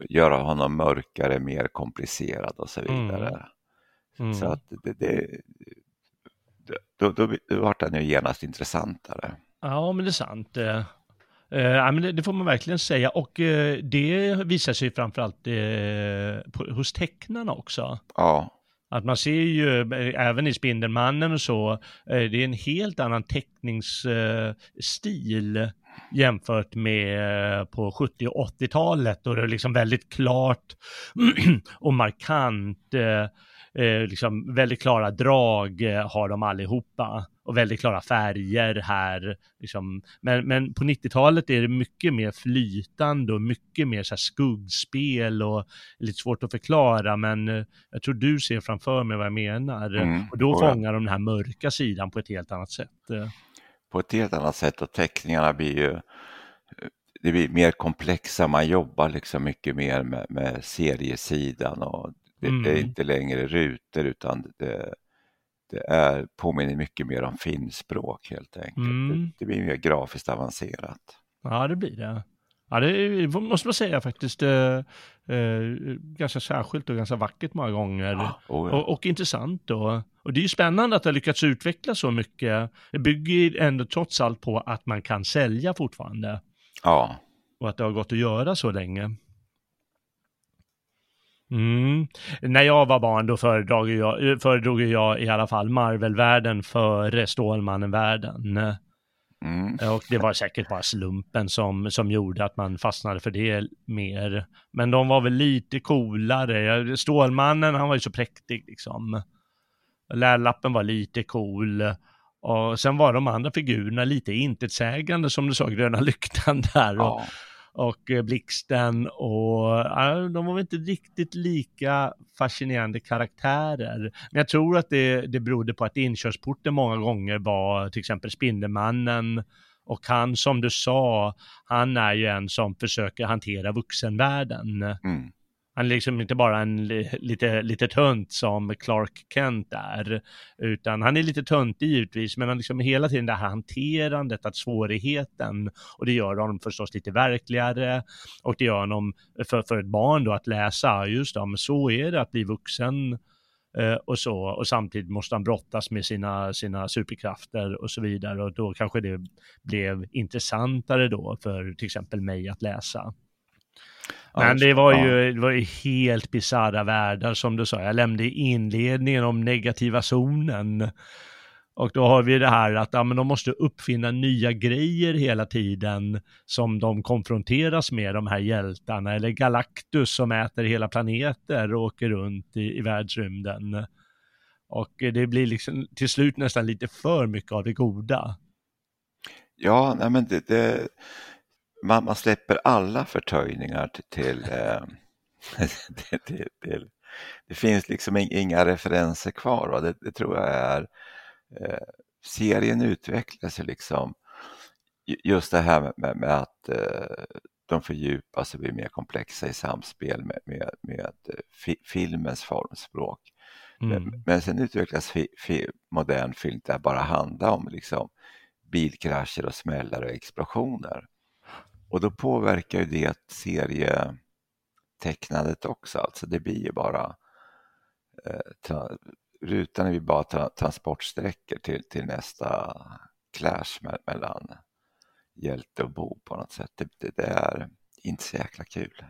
Göra honom mörkare, mer komplicerad och så vidare. Mm. Mm. Så att det, det, då, då, då vart han ju genast intressantare. Ja, men det är sant. Ja, men det, får man verkligen säga och uh, det visar sig framförallt uh, på, hos tecknarna också. Ja. Att man ser ju även i Spindelmannen och så, det är en helt annan teckningsstil jämfört med på 70 och 80-talet då det är liksom väldigt klart och markant eh, liksom väldigt klara drag eh, har de allihopa och väldigt klara färger här. Liksom. Men, men på 90-talet är det mycket mer flytande och mycket mer så skuggspel och lite svårt att förklara men eh, jag tror du ser framför mig vad jag menar. Mm, och då fångar de den här mörka sidan på ett helt annat sätt. Eh. På ett helt annat sätt och teckningarna blir ju det blir mer komplexa, man jobbar liksom mycket mer med, med seriesidan och det, mm. är inte längre rutor utan det, det är, påminner mycket mer om finspråk helt enkelt. Mm. Det, det, blir mer grafiskt avancerat. Ja, det blir det. Ja, det måste man säga faktiskt. Eh, eh, ganska särskilt och ganska vackert många gånger. Ja, oh ja. och, och, intressant då. Och det är ju spännande att det har lyckats utveckla så mycket. Det bygger ändå trots allt på att man kan sälja fortfarande. Ja. Och att det har gått att göra så länge. Mm. När jag var barn då föredrog jag, föredrog jag i alla fall Marvel-världen före Stålmannen-världen. Mm. Och det var säkert bara slumpen som, som gjorde att man fastnade för det mer. Men de var väl lite coolare. Stålmannen, han var ju så präktig liksom. Lärlappen var lite cool. Och sen var de andra figurerna lite intetsägande som du sa, gröna lyktan där. Ja och eh, Blixten och eh, de var väl inte riktigt lika fascinerande karaktärer. Men jag tror att det, det berodde på att inkörsporten många gånger var till exempel Spindelmannen och han som du sa, han är ju en som försöker hantera vuxenvärlden. Mm. Han är liksom inte bara en lite, lite tönt som Clark Kent är, utan han är lite töntig givetvis, men han liksom hela tiden det här hanterandet, att svårigheten, och det gör honom förstås lite verkligare, och det gör honom för, för ett barn då att läsa, just det, men så är det att bli vuxen, eh, och så, och samtidigt måste han brottas med sina, sina superkrafter och så vidare, och då kanske det blev intressantare då för till exempel mig att läsa. Men det var ju, det var ju helt bisarra världar som du sa. Jag lämnade inledningen om negativa zonen. Och då har vi det här att ja, men de måste uppfinna nya grejer hela tiden som de konfronteras med, de här hjältarna. Eller Galactus som äter hela planeter och åker runt i, i världsrymden. Och det blir liksom till slut nästan lite för mycket av det goda. Ja, nej men det, det man, man släpper alla förtöjningar till, till, eh, till, till, till, det finns liksom inga referenser kvar. Va? Det, det tror jag är eh, serien utvecklar sig liksom just det här med, med att eh, de fördjupar sig, blir mer komplexa i samspel med, med, med fi, filmens formspråk. Mm. Men, men sen utvecklas fi, fi, modern film där bara handlar om liksom bilkrascher och smällar och explosioner. Och då påverkar ju det serietecknandet också, alltså det blir ju bara eh, rutan är ju bara tra, transportsträckor till, till nästa clash me, mellan hjälte och bo på något sätt. Det, det, det är inte så jäkla kul.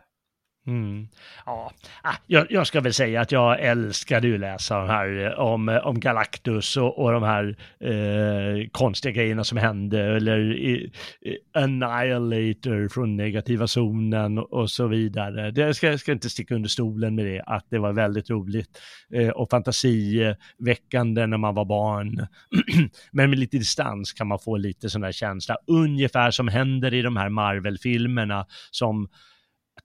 Mm. Ja, ah, jag, jag, ska väl säga att jag älskade ju läsa de här om, om Galactus och, och de här eh, konstiga grejerna som hände eller i, Annihilator från negativa zonen och så vidare. Det ska, ska inte sticka under stolen med det, att det var väldigt roligt eh, och fantasiväckande när man var barn. Men med lite distans kan man få lite sån där känsla, ungefär som händer i de här Marvel-filmerna som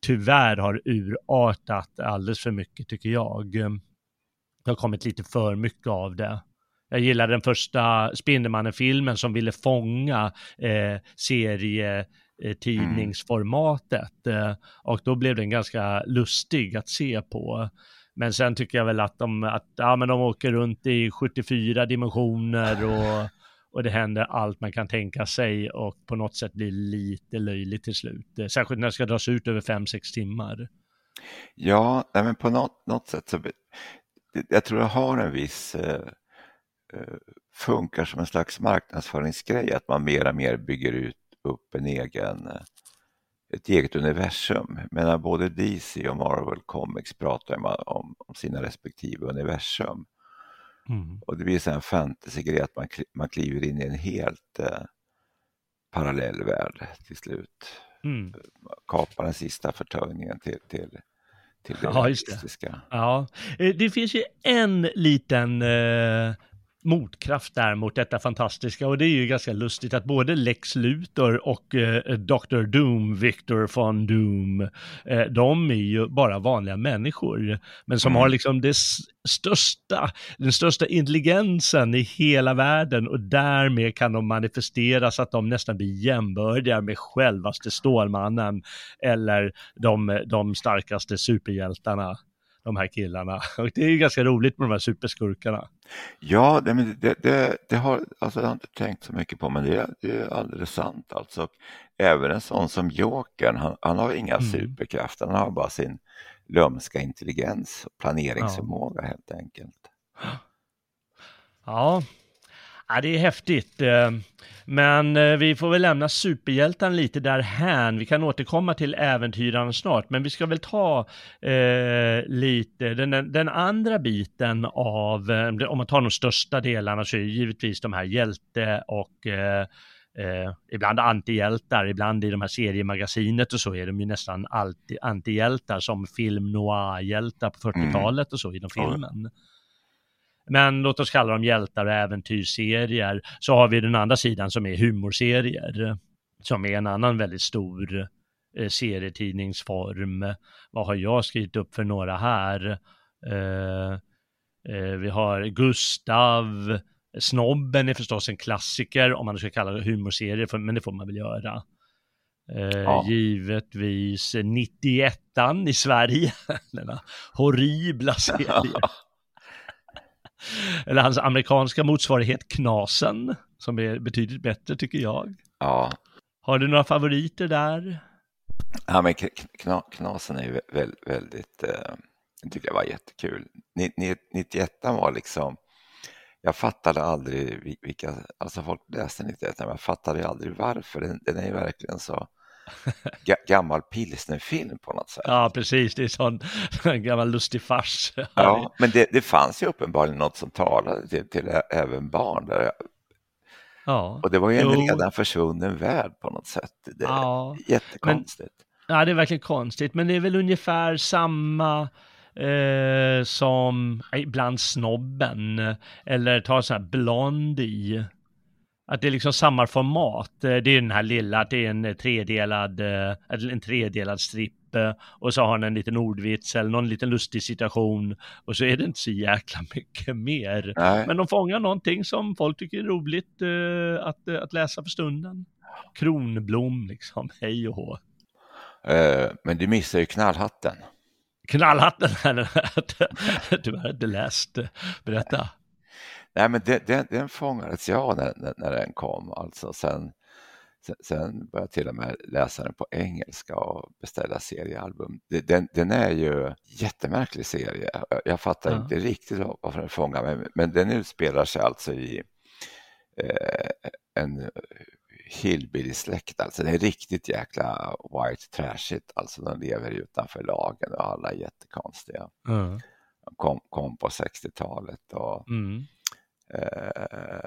tyvärr har urartat alldeles för mycket tycker jag. Det har kommit lite för mycket av det. Jag gillar den första Spindelmannen-filmen som ville fånga eh, serie tidningsformatet. Eh, och då blev den ganska lustig att se på. Men sen tycker jag väl att de, att, ja, men de åker runt i 74 dimensioner och, och det händer allt man kan tänka sig och på något sätt blir lite löjligt till slut. Eh, särskilt när det ska dras ut över 5-6 timmar. Ja, men på något, något sätt så jag tror jag har en viss eh, eh, funkar som en slags marknadsföringsgrej att man mer och mer bygger ut upp en egen, eh, ett eget universum. Men både DC och Marvel Comics pratar om, om sina respektive universum. Mm. Och det blir en fantasygrej att man, man kliver in i en helt eh, parallell värld till slut. Mm. Kapar den sista förtöjningen till, till till det ja, det. Ja, eh, det finns ju en liten eh, motkraft där mot detta fantastiska och det är ju ganska lustigt att både Lex Luthor och eh, Dr. Doom, Victor von Doom, eh, de är ju bara vanliga människor, men som mm. har liksom det största, den största intelligensen i hela världen och därmed kan de manifesteras att de nästan blir jämbördiga med självaste Stålmannen eller de, de starkaste superhjältarna de här killarna. Och det är ju ganska roligt med de här superskurkarna. Ja, det, det, det, det har alltså, jag har inte tänkt så mycket på, men det, det är alldeles sant. Alltså, även en sån som Jokern, han, han har inga mm. superkrafter, han har bara sin lömska intelligens och planeringsförmåga ja. helt enkelt. Ja, Ja, det är häftigt. Eh, men eh, vi får väl lämna superhjältarna lite därhän. Vi kan återkomma till äventyraren snart, men vi ska väl ta eh, lite den, den, andra biten av, eh, om man tar de största delarna så är det givetvis de här hjälte och eh, eh, ibland antihjältar, ibland i de här seriemagasinet och så är de ju nästan alltid antihjältar som film noir-hjältar på 40-talet mm. och så inom filmen. Men låt oss kalla dem hjältar och äventyrsserier. Så har vi den andra sidan som är humorserier, som är en annan väldigt stor eh, serietidningsform. Vad har jag skrivit upp för några här? Eh, eh, vi har Gustav, Snobben är förstås en klassiker om man ska kalla det humorserier, men det får man väl göra. Eh, ja. Givetvis 91 i Sverige, denna horribla serie. Eller hans amerikanska motsvarighet Knasen, som är betydligt bättre tycker jag. Ja. Har du några favoriter där? Ja, men kna, Knasen är ju väldigt, väldigt eh, tycker jag var jättekul. 91 var liksom, jag fattade aldrig vilka, alltså folk läste 91 men jag fattade aldrig varför. Den, den är ju verkligen så gammal pilsnerfilm på något sätt. Ja, precis. Det är sån gammal lustig fars. Ja, men det, det fanns ju uppenbarligen något som talade till, till även barn. Där ja. Och det var ju en jo. redan försvunnen värld på något sätt. Det är ja. jättekonstigt. Men, ja, det är verkligen konstigt, men det är väl ungefär samma eh, som ibland Snobben eller ta så här Blondie att det är liksom samma format. Eh, det är den här lilla, att det är en tredelad, eh, en tredelad stripp eh, och så har den en liten ordvits eller någon liten lustig situation och så är det inte så jäkla mycket mer. Nej. Men de fångar någonting som folk tycker är roligt att, att läsa för stunden. Kronblom liksom, hej och hå. Men du missar ju knallhatten. Knallhatten, du har inte läst. Berätta. Nej, men den, den, den fångades jag när, när den kom. Alltså sen, sen, sen började jag till och med läsa den på engelska och beställa seriealbum. Den, den är ju jättemärklig serie. Jag fattar ja. inte riktigt varför den fångar mig, men den utspelar sig alltså i eh, en hillbilly-släkt. Alltså det är riktigt jäkla white trashigt. Alltså de lever utanför lagen och alla är jättekonstiga. Mm. De kom, kom på 60-talet och mm. Eh,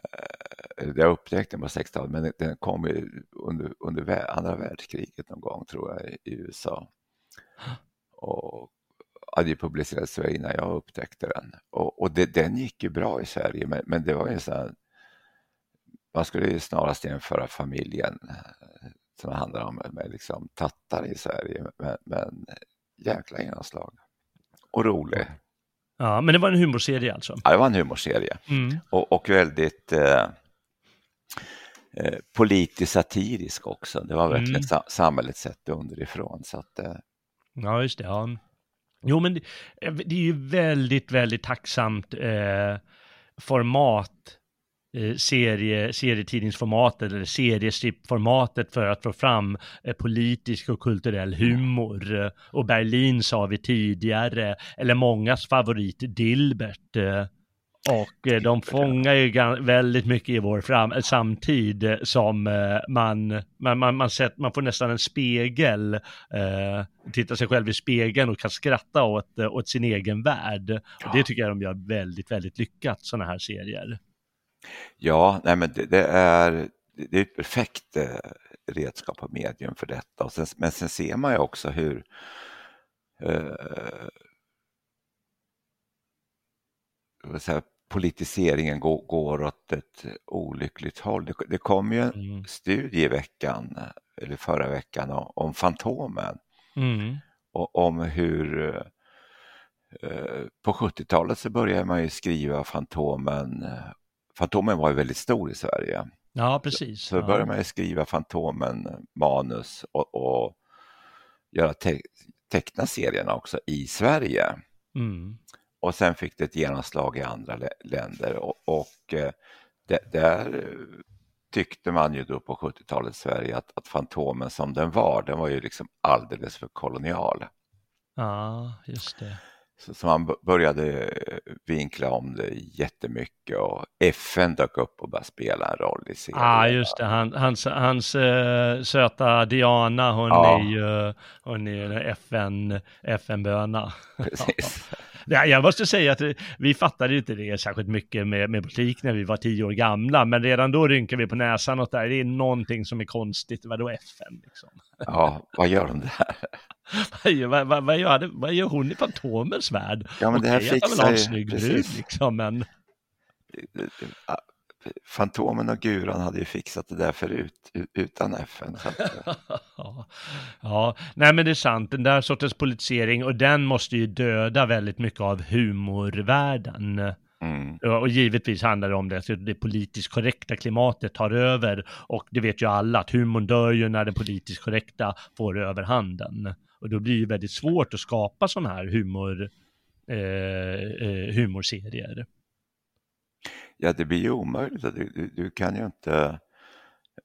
jag upptäckte den på 60-talet, men den kom under, under andra världskriget någon gång tror jag i USA. Och hade publicerats innan jag upptäckte den. Och, och det, den gick ju bra i Sverige, men, men det var ju så här, man skulle ju snarast jämföra familjen eh, som det handlar om med liksom tattar i Sverige, men, men jäkla genomslag. Och rolig. Ja, men det var en humorserie alltså? Ja, det var en humorserie. Mm. Och, och, väldigt... Eh, eh, politiskt satirisk också. Det var verkligen Mm. sa samhället sett underifrån. Så att, eh, Ja, just det. Ja. Jo, men det, det är ju väldigt, väldigt tacksamt eh, format, eh, serie, serietidningsformatet eller seriestrippformatet för att få fram eh, politisk och kulturell humor. Eh, Och Berlin sa vi tidigare, eller mångas favorit Dilbert. Eh, och eh, de fångar ju väldigt mycket i vår fram eh, samtid eh, som eh, man, man, man, man, sett, man får nästan en spegel, eh, titta sig själv i spegeln och kan skratta åt, eh, åt sin egen värld. Och det tycker jag de gör väldigt, väldigt lyckat, sådana här serier. Ja, nej men det, det är, det är ett perfekt eh, redskap och medium för detta. Sen, men sen ser man ju också hur eh, säga, politiseringen går, går åt ett olyckligt håll. Det, det kom ju en Mm. studie i veckan, eller förra veckan, om, om Fantomen. Mm. och om hur eh, på 70-talet så började man ju skriva Fantomen. Fantomen var ju väldigt stor i Sverige. Ja, precis. Så då började man skriva Fantomen-manus och, och göra te teckna serierna också i Sverige. Mm. Och sen fick det ett genomslag i andra lä- länder och, och eh, där eh, tyckte man ju då på 70-talet i Sverige att, att Fantomen som den var, den var ju liksom alldeles för kolonial. Ja, just det. Så, så man började eh, vinkla om det jättemycket och FN dök upp och började spela en roll i serien. Ja, ah, just det. Han, hans hans eh, söta Diana, hon Ja. är ju hon är FN, FN-böna. Precis. Ja, jag måste säga att vi fattade inte det särskilt mycket med, med politik när vi var tio år gamla, men redan då rynkade vi på näsan åt det här. Det är någonting som är konstigt. Vadå FN liksom? Ja, vad gör de där? Vad vad, vad, gör, det- vad gör hon i Fantomens värld? Ja, men det här Okej han vill fixar ha en ju- snygg brud liksom, men Fantomen och Guran hade ju fixat det där förut utan FN. Ja, ja, nej men det är sant, den där sortens politisering och den måste ju döda väldigt mycket av humorvärlden. mm, Och givetvis handlar det om det, att det politiskt korrekta klimatet tar över och det vet ju alla att humorn dör ju när det politiskt korrekta får överhanden. Och då blir det väldigt svårt att skapa sådana här humor, eh, eh, humorserier. ja, det blir ju omöjligt. Du, du, du kan ju inte...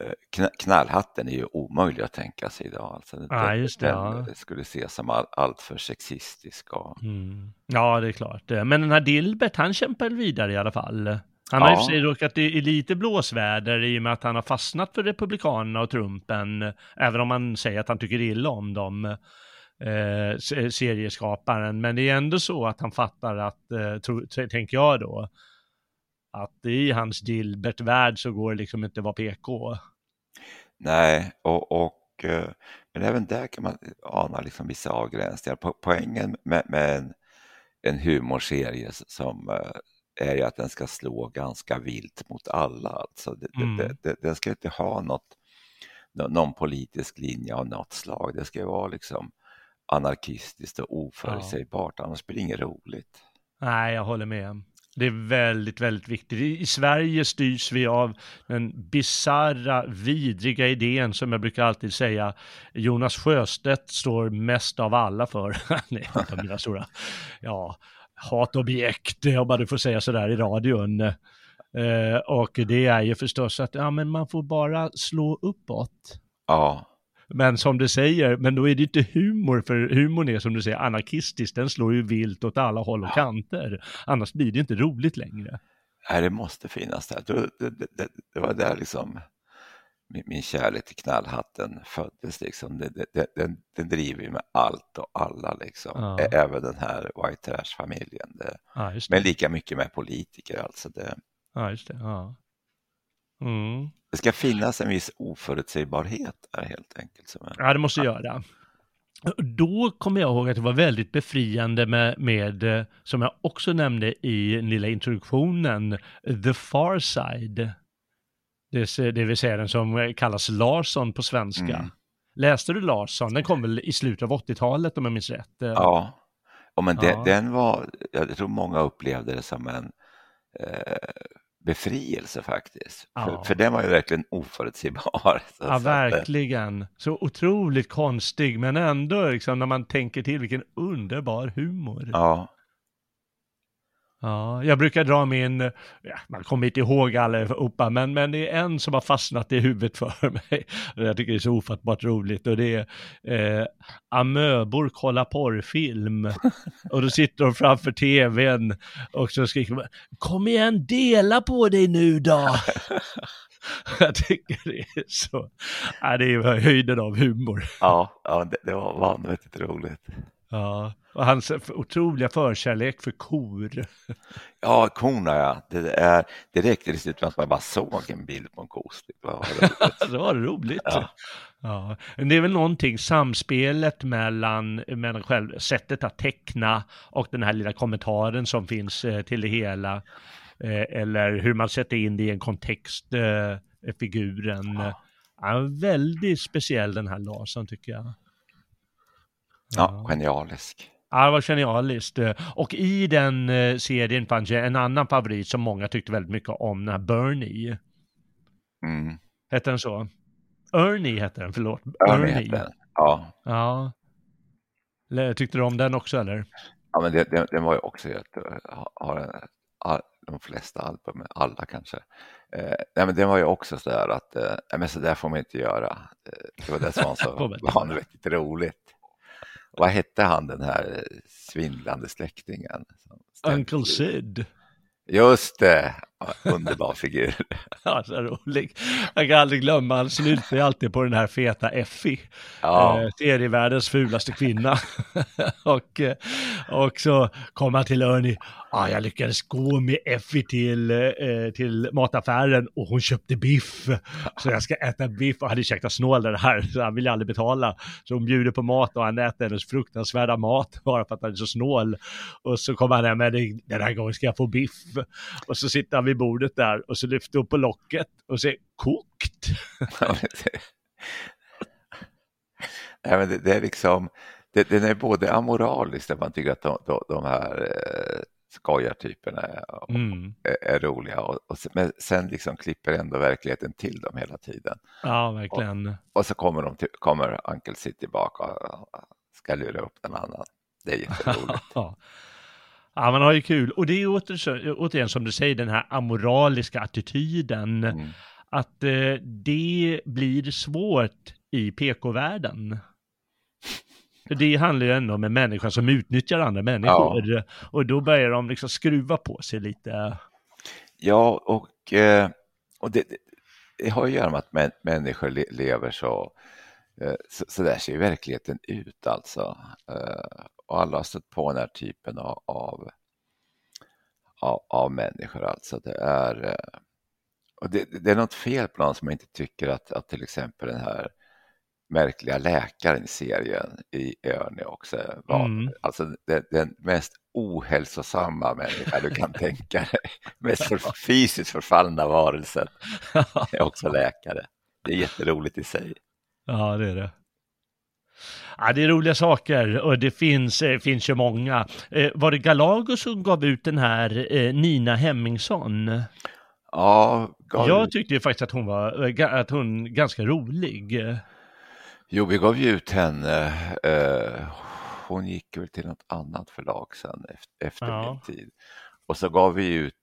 eh, kna- Knallhatten är ju omöjlig att tänka sig idag. Alltså, Ja, just det, den ja. skulle ses som all, allt för sexistisk. Och, Mm. Ja, det är klart. Men den här Dilbert, han kämpar vidare i alla fall. Han har i Ja. och för sig råkat i, i lite blåsväder i och med att han har fastnat för Republikanerna och Trumpen, även om han säger att han tycker illa om dem, eh, se- serieskaparen. Men det är ändå så att han fattar att, eh, tro, tänker jag då, att i hans Dilbert-värld så går det liksom inte att vara PK. Nej, och, och, eh, men även där kan man ana liksom vissa avgränsningar. Po- Poängen med, med en, en humorserie som eh, är ju att den ska slå ganska vilt mot alla. Alltså det, Mm. det, det, den ska inte ha något, nå- någon politisk linje av något slag. Det ska vara liksom anarkistiskt och oförutsägbart, annars blir det inget roligt. Nej, jag håller med. Det är väldigt, väldigt viktigt. I, I Sverige styrs vi av den bizarra, vidriga idén som jag brukar alltid säga Jonas Sjöstedt står mest av alla för. Nej, mina stora, ja, hatobjekt, om man får säga sådär i radion. Eh, och det är ju förstås att ja, men man får bara slå uppåt. Ja, Men som du säger, men då är det inte humor, för humorn är som du säger anarkistisk, den slår ju vilt åt alla håll och kanter. Annars blir det inte roligt längre. nej, det måste finnas där. Det, det, det, det var där liksom min, min kärlek till knallhatten föddes. Liksom. Den, den driver ju med allt och alla, liksom. Ja. Även den här white trash-familjen. Ja, men lika mycket med politiker. Alltså det, Ja, just det. Ja. Mm. det ska finnas en viss oförutsägbarhet där helt enkelt. Som ja, det måste göra. Då kommer jag ihåg att det var väldigt befriande med, med, som jag också nämnde i den lilla introduktionen, The Far Side. Det, det vill säga den som kallas Larsson på svenska. Mm. Läste du Larsson? Den kom väl i slutet av 80-talet om jag minns rätt? Ja, och men Ja. Den, den var, jag tror många upplevde det som en eh, befrielse faktiskt. Ja. För, för den var ju verkligen oförutsägbar. Ja, eh, verkligen. Så otroligt konstig, men ändå liksom när man tänker till vilken underbar humor. Ja, Ja, jag brukar dra min, ja, man kommer inte ihåg allihopa, men, men det är en som har fastnat i huvudet för mig. Jag tycker det är så ofattbart roligt och det är eh, amöbor kollar porrfilm. och då sitter de framför tvn och så skriker de, kom igen, dela på dig nu då. jag tycker det är så, ja, det är höjden av humor. ja, ja det, det var vanvettigt roligt. Ja, och hans otroliga förkärlek för kor. Ja, korna ja. Det, är, det räckte till slut med att man bara såg en bild på en ko. Det var roligt. Ja. Ja. men Det är väl någonting, samspelet mellan, mellan själv, sättet att teckna och den här lilla kommentaren som finns eh, till det hela. Eh, eller hur man sätter in det i en kontext, eh, figuren. Ja. Ja, väldigt speciell den här Larsson tycker jag. Ja, genialisk. Ja, det var genialiskt. Och i den eh, serien fanns ju en annan favorit som många tyckte väldigt mycket om, den här Bernie. Mm. Hette den så? Ernie hette den, förlåt. Ernie hette den. Ja, Ja. Tyckte du om den också eller? ja men det, det, den var ju också jätte... Har en, all, de flesta album, alla kanske. Eh, nej, men den var ju också så där att, eh, men så där får man inte göra. Eh, det var det som var så vanvettigt roligt. Vad hette han den här svindlande släktingen? Uncle? Sid. Just det, underbar figur. Ja, så rolig. Jag kan aldrig glömma, han slutar ju alltid på den här feta Effie. Ja, eh, serievärldens fulaste kvinna. och, eh, och så kom han till Ernie, ah, jag lyckades gå med Effie till, eh, till mataffären och hon köpte biff. Så jag ska äta biff och hade käkat snål det här, så han ville aldrig betala. Så hon bjuder på mat och han äter hennes fruktansvärda mat bara för att han är så snål. Och så kommer han hem med den här gången ska jag få biff. Och så sitter han vid bordet där och så lyfter upp på locket och säger kokt. Nej, men det, det är liksom, det, den är både amoralisk, där man tycker att de, de, de här eh, skojartyperna är, Mm. är, roliga, och, och, men sen liksom klipper ändå verkligheten till dem hela tiden. Ja, verkligen. Och så kommer, de till, kommer Uncle Sid tillbaka och ska lura upp en annan. Det är jätteroligt. Ja. ja, man har ju kul. Och det är åter, återigen som du säger, den här amoraliska attityden. Mm. Att eh, det blir svårt i PK-världen. Det handlar ju ändå om en människa som utnyttjar andra människor. Och då börjar de liksom skruva på sig lite. Ja, och, eh, och det, det- har ju att göra med att män, människor le, lever så, så, så där ser ju verkligheten ut alltså. Eh, och alla har stött på den här typen av, av, av, av människor alltså. Det är, eh, och det, det är något fel på någon som inte tycker att, att till exempel den här märkliga läkaren i serien i Örne också var Mm. alltså den, den mest ohälsosamma människa du kan tänka dig. Mest för, fysiskt förfallna varelsen är också läkare. Det är jätteroligt i sig. Ja, det är det. Ja, det är roliga saker och det finns, eh, finns ju många. Eh, var det Galago som gav ut den här eh, Nina Hemmingsson? Ja, gav, Jag tyckte ju faktiskt att hon var att hon ganska rolig. jo, vi gav ju ut henne. Hon gick väl till något annat förlag sen efter, Ja. min tid. Och så gav vi ut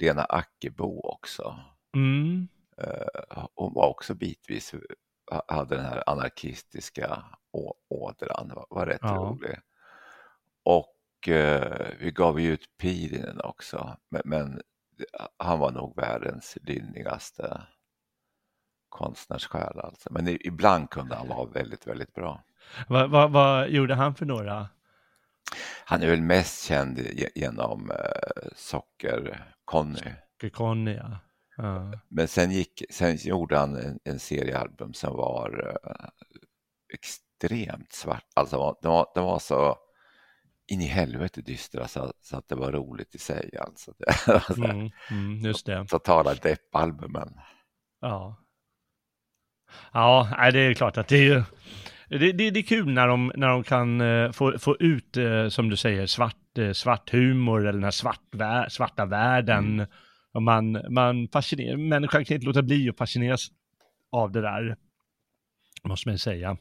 Lena Ackebo också. Mm. Eh, hon var också bitvis, hade den här anarkistiska ådran, var, rätt Ja. rolig. Och eh, vi gav ju ut Pirinen också, men, men han var nog världens lynnigaste konstnärssjäl alltså. Men ibland kunde han vara väldigt, väldigt bra. Vad vad- vad gjorde han för några? Han är väl mest känd ge- genom eh, Socker-Conny. Conny, ja. Men sen, gick, sen gjorde han en, en serie album som var eh, extremt svart. Alltså de var, de var så in i helvete dystra så, så att det var roligt i sig. Alltså. Det var så här Mm, mm, just det. Totala deppalbumen. Ja. Ja, det är klart att det är ju det, det, det är kul när de, när de kan eh, få, få ut, eh, som du säger, svart, svart humor eller den här svart, svarta världen och man, man fascinerar, människan kan inte låta bli att fascineras av det där, måste man säga.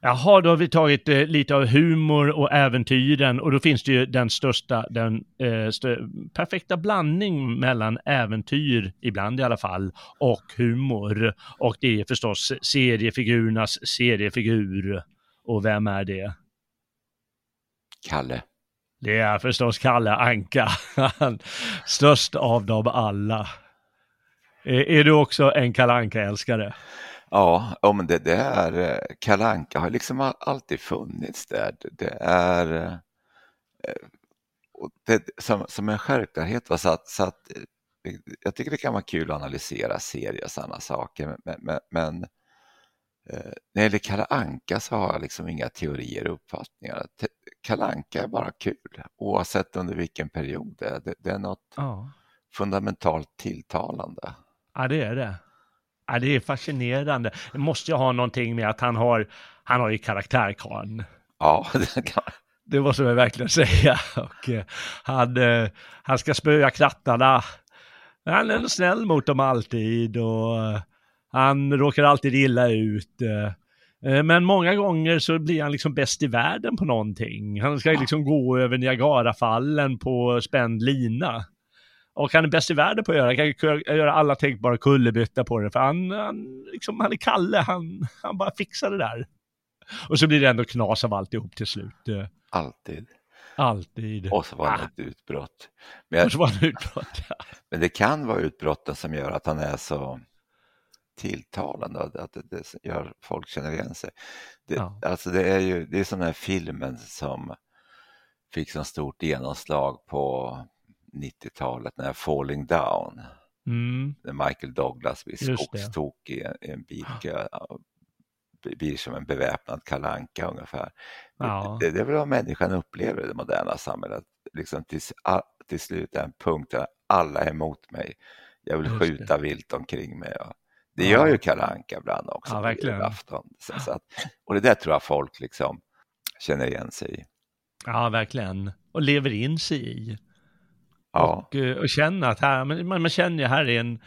Jaha, då har vi tagit eh, lite av humor och äventyren och då finns det ju den största, den eh, stö perfekta blandning mellan äventyr, ibland i alla fall, och humor. Och det är förstås seriefigurernas seriefigur. Och vem är det? Kalle. Det är förstås Kalle Anka. Störst av dem alla. Är, är du också en Kalle Anka-älskare? Ja, ja men det, det är eh, Kalle Anka har liksom alltid funnits där. Det är eh, det, som, som en självklarhet. Va? Så att, så att, eh, jag tycker det kan vara kul att analysera serier och sådana saker. Men, men, men när det gäller Kalle Anka så har jag liksom inga teorier och uppfattningar. Kalle Anka är bara kul oavsett under vilken period det är. Det, det är något ja. fundamentalt tilltalande. Ja, det är det. Ja, det är fascinerande. Det måste ju ha någonting med att han har, han har ju karaktärkarn. Ja, det kan Det måste man verkligen säga. Och, uh, han, uh, han ska spöa krattarna. Han är snäll mot dem alltid och uh, han råkar alltid illa ut. Men många gånger så blir han liksom bäst i världen på någonting. Han ska liksom gå över Niagarafallen på spänd lina. Och han är bäst i världen på att göra, han kan göra alla tänkbara kullerbyttor på det, för han, han, liksom, han är Kalle, han, han bara fixar det där. Och så blir det ändå knas av alltihop till slut. Alltid. Alltid. Och så var det ah. ett utbrott. Men, jag, och så var det utbrott, ja. men det kan vara utbrotten som gör att han är så tilltalande, att det, det gör folk känner igen sig. Det, ja. Alltså det är ju det är som den här filmen som fick så stort genomslag på 90-talet, när Falling Down. Mm. Michael Douglas blir skogstokig i en bilkö. Blir som en beväpnad kalanka ungefär. Ja. Det, det är väl vad människan upplever i det moderna samhället. Liksom till, till slut är en punkt där alla är emot mig. Jag vill Just skjuta det. vilt omkring mig. Och det gör ju kalanka ibland också. Ja, verkligen. Afton. Så, så att, och det där tror jag folk liksom känner igen sig i. Ja, verkligen. Och lever in sig i. Ja. Och, eh, och känna att här, man, man känner ju här är en,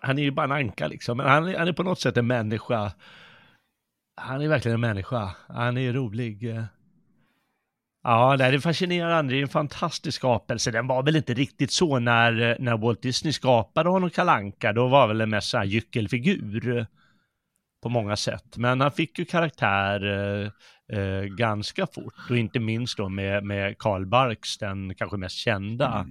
han är ju bara en anka liksom, men han, han är på något sätt en människa. Han är verkligen en människa, han är rolig. Ja, det är fascinerande, det är en fantastisk skapelse. Den var väl inte riktigt så när, när Walt Disney skapade honom Kalanka. då var väl en mest gyckelfigur på många sätt. Men han fick ju karaktär eh, eh, ganska fort och inte minst då med, med Karl Barks, den kanske mest kända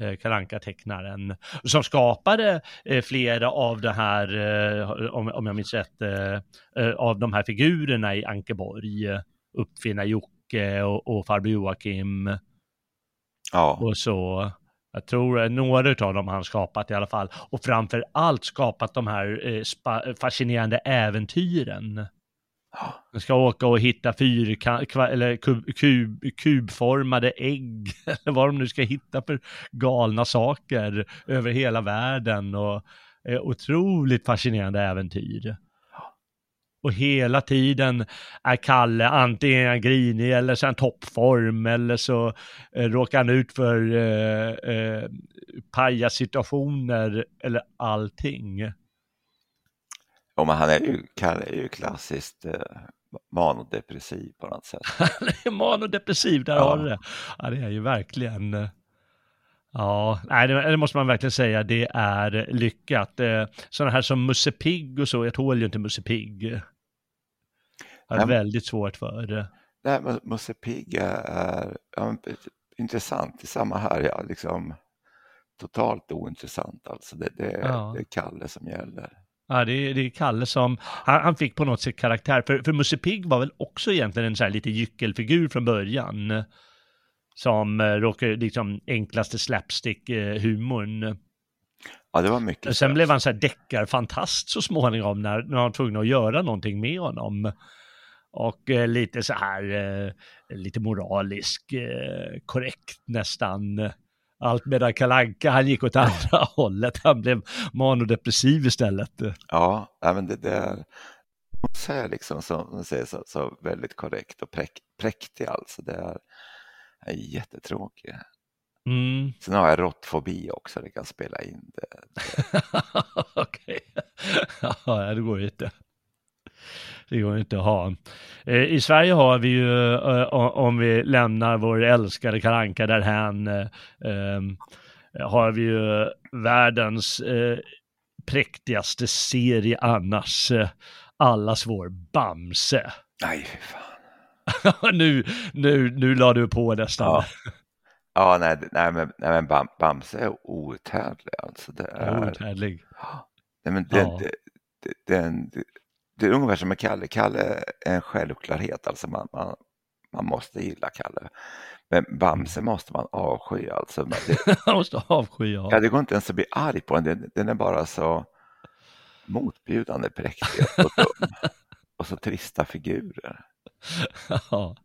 mm. eh, Kalanka-tecknaren, som skapade eh, flera av det här, eh, om, om jag minns rätt, eh, av de här figurerna i Ankeborg, Uppfinna Jocke och, och farbror Joakim. Ja. Och så. Jag tror några av dem har han skapat i alla fall. Och framför allt skapat de här eh, fascinerande äventyren. De ska åka och hitta fyrkant, eller kub, kub, kubformade ägg, eller vad de nu ska hitta för galna saker över hela världen och eh, otroligt fascinerande äventyr. Och hela tiden är Kalle antingen grinig eller så är han toppform eller så eh, råkar han ut för eh, eh, pajasituationer eller allting. Ja, men han är ju, Kalle är ju klassiskt eh, manodepressiv på något sätt. Han är manodepressiv, där ja. har du det. Ja, det är ju verkligen. Eh, ja, nej, det, måste man verkligen säga, det är lyckat. Eh, sådana här som Musse Pigg och så, jag tål ju inte Musse Pigg. Har det väldigt svårt för. Nej, men Musse Pigg är ja, intressant, det är samma här, ja, liksom totalt ointressant alltså. Det, det, ja. det är Kalle som gäller. Ja, det är, det är Kalle som, han, han, fick på något sätt karaktär, för, för Musse Pigg var väl också egentligen en så här lite gyckelfigur från början. Som eh, råkade, liksom enklaste slapstick-humorn. Eh, ja, det var mycket. Sen blev han så här deckarfantast så småningom när, när han var tvungen att göra någonting med honom. Och eh, lite så här, eh, lite moralisk, eh, korrekt nästan. Allt medan Kalanka han gick åt andra hållet. Han blev manodepressiv istället. Ja, men det där säger liksom som säger så, så väldigt korrekt och präk, präktig alltså. Det är, är jättetråkigt. Mm. Sen har jag råttfobi också, det kan spela in det. Okej. ja, det går ju inte. Det går inte att ha. Eh, I Sverige har vi ju, eh, om vi lämnar vår älskade karanka därhän, eh, har vi ju världens präktigaste serie annars. Allas vår Bamse. Nej, fy fan. nu, nu, nu la du på nästan. Ja. Ja, nej, nej, men, nej, men Bam, Bamse är outhärdlig alltså. Det är... Outhärdlig. Nej, men den, Ja. det, det, den, det, är ungefär som med Kalle. Kalle är en självklarhet, alltså man, man, man måste gilla Kalle. Men Bamse måste man avsky alltså. Jag måste avsky, ja. ja, det går inte ens att bli arg på den, den, den är bara så motbjudande präktig och dum. och så trista figurer. ja.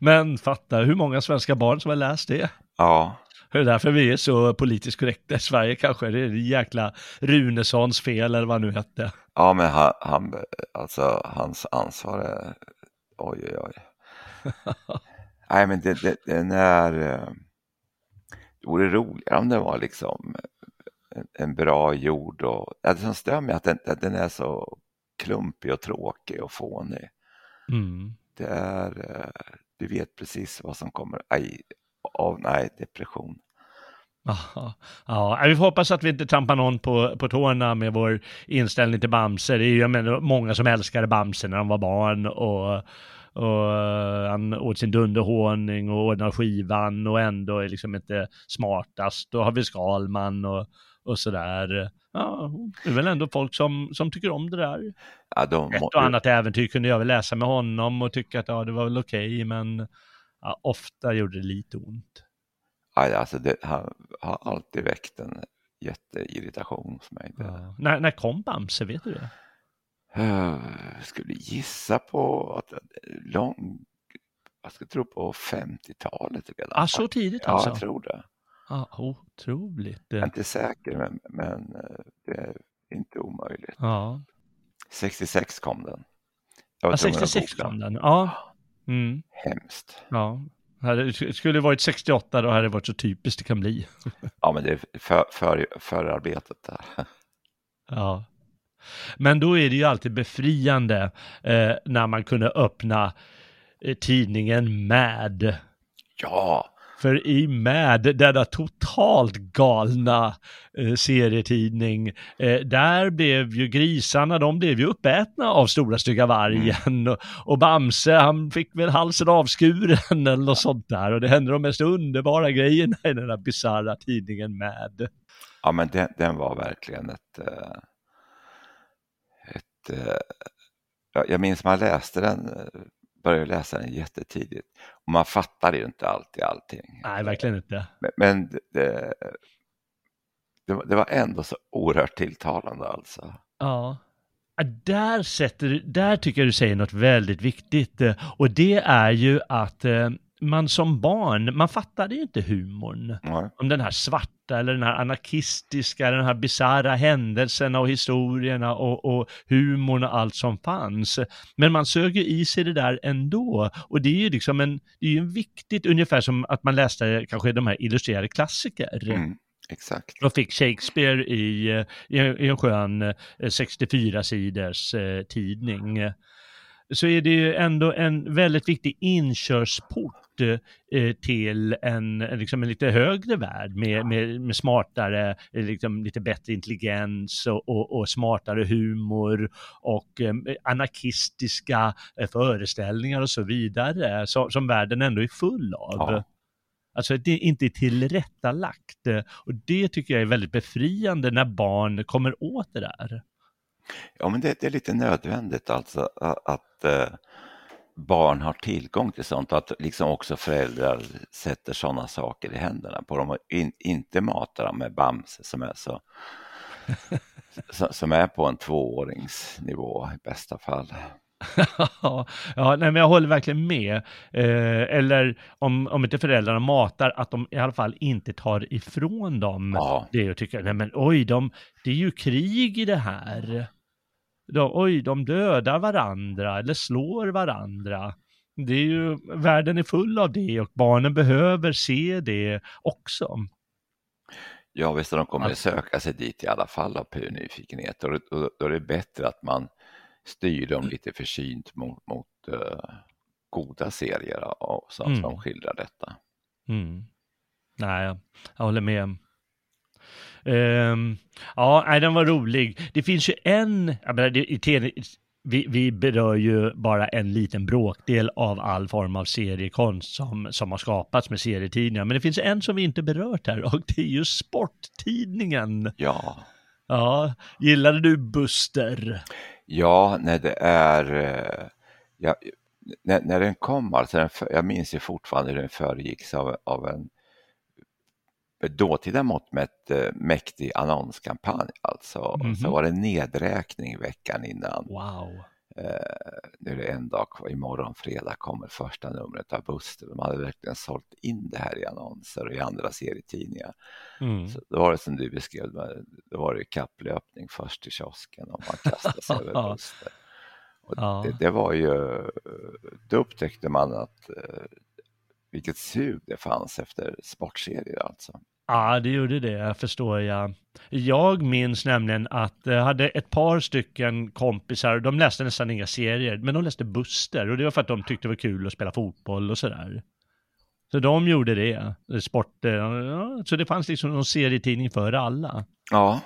Men fatta hur många svenska barn som har läst det. Ja, Det är därför vi är så politiskt korrekta i Sverige kanske. Det är jäkla Runesons fel eller vad han nu hette. ja men han, han, alltså, hans ansvar är, oj oj oj. Nej men det, det, den är, eh, det vore roligare om det var liksom en, en bra jord och, ja, det som stör mig är att den, att den är så klumpig och tråkig och fånig. Mm. Det är, eh, du vet precis vad som kommer, aj, av, nej, depression. Aha. Ja, vi får hoppas att vi inte trampar någon på, på tårna med vår inställning till Bamse. Det är ju menar, många som älskade Bamse när de var barn och, och eh, han åt sin dunderhonung och ordnade skivan och ändå är liksom inte smartast. Då har vi Skalman och, och sådär. Ja, det är väl ändå folk som, som tycker om det där. Ja, de, Ett och annat äventyr kunde jag väl läsa med honom och tycka att ja, det var väl okej, men ja, ofta gjorde det lite ont. aj, alltså det, han har alltid väckt en jätteirritation hos mig. Ja. När, när kom Bamse, vet du det? Eh, skulle gissa på att lång, jag skulle tro på 50-talet redan. Ah, så tidigt ja, alltså? jag tror det. Ja, otroligt. Jag är inte säker, men, men eh, det är inte omöjligt. Ja, 66 kom den. Ja tvungen att 66 googla. kom den. Ja. Mm, Hemskt. ja. Hade, skulle det varit 68 då hade det varit så typiskt det kan bli. Ja, men det är för, för, förarbetet där. Ja. Men då är det ju alltid befriande eh, när man kunde öppna eh, tidningen Mad. Ja, För i Mad, denna totalt galna eh, serietidning, eh, där blev ju grisarna, de blev ju uppätna av stora stygga vargen. Och, och Bamse, han fick väl halsen avskuren eller något sånt där. Och det hände de mest underbara grejerna i den där bisarra tidningen Mad. ja men den, den var verkligen ett... eh, ett eh, ja, jag minns man läste den, började läsa den jättetidigt. Och man fattade ju inte alltid allting. Nej, verkligen inte. Men, men det, det, var- det var ändå så oerhört tilltalande alltså. Ja. Där, sätter, du- där tycker jag du säger något väldigt viktigt. Och det är ju att eh, man som barn, man fattade ju inte humorn. Ja, Om den här svarta eller den här anarkistiska, den här bisarra händelserna och historierna och, och humorn och allt som fanns. Men man sög ju i sig det där ändå. Och det är ju liksom en, det är ju viktigt, ungefär som att man läste kanske de här illustrerade klassiker. mm, exakt. Och fick Shakespeare i, i, i en skön eh, 64-siders eh, tidning. Så är det ju ändå en väldigt viktig inkörsport till en, liksom en lite högre värld med, med, med smartare, eh, liksom lite bättre intelligens och, och, och smartare humor och eh, anarkistiska eh, föreställningar och så vidare som, som världen ändå är full av. Ja. Alltså det är inte tillrättalagt. eh, Och det tycker jag är väldigt befriande när barn kommer åt det där. Ja, men det, det är lite nödvändigt alltså att, att eh, barn har tillgång till sånt att liksom också föräldrar sätter sådana saker i händerna på dem och in, inte matar dem med Bamse som är så som- som är på en tvååringsnivå i bästa fall. ja, nej, men jag håller verkligen med. Eh, eller om, om inte föräldrarna matar, att de i alla fall inte tar ifrån dem Ja, det och tycker, nej men oj, de, det är ju krig i det här. De, oj, de dödar varandra eller slår varandra. det är ju, världen är full av det och barnen behöver se det också. Ja, visst, de kommer att söka sig dit i alla fall av pur nyfikenhet och då, är det bättre att man styr dem lite försynt mot, mot uh, goda serier och, så, mm. som skildrar detta. Mm. Nej, jag, jag håller med. Um, ja, nej, den var rolig. Det finns ju en, jag menar, det, i, vi, vi berör ju bara en liten bråkdel av all form av seriekonst som, som har skapats med serietidningar. Men det finns en som vi inte berört här och det är ju sporttidningen. Ja. Ja, gillade du Buster? Ja, när det är... Eh, ja, när, när den kom, alltså den, jag minns ju fortfarande hur den föregicks av, av en dåtida mått mätt eh, mäktig annonskampanj. Alltså. Mm -hmm. Så mhm. var det nedräkning veckan innan. Wow. Eh, nu är det en dag kvar, imorgon fredag kommer första numret av Buster. De hade verkligen sålt in det här i annonser och i andra serietidningar. Mm. Så då var det som du beskrev, då var det kapplöpning först till kiosken och man kastade sig över Buster. Ja. det, det, var ju, då upptäckte man att eh, vilket sug det fanns efter sportserier alltså. Ja, det gjorde det, förstår jag. Jag minns nämligen att jag hade ett par stycken kompisar, de läste nästan inga serier, men de läste Buster och det var för att de tyckte det var kul att spela fotboll och sådär. Så de gjorde det, sport, ja, så det fanns liksom någon serietidning för alla. Ja,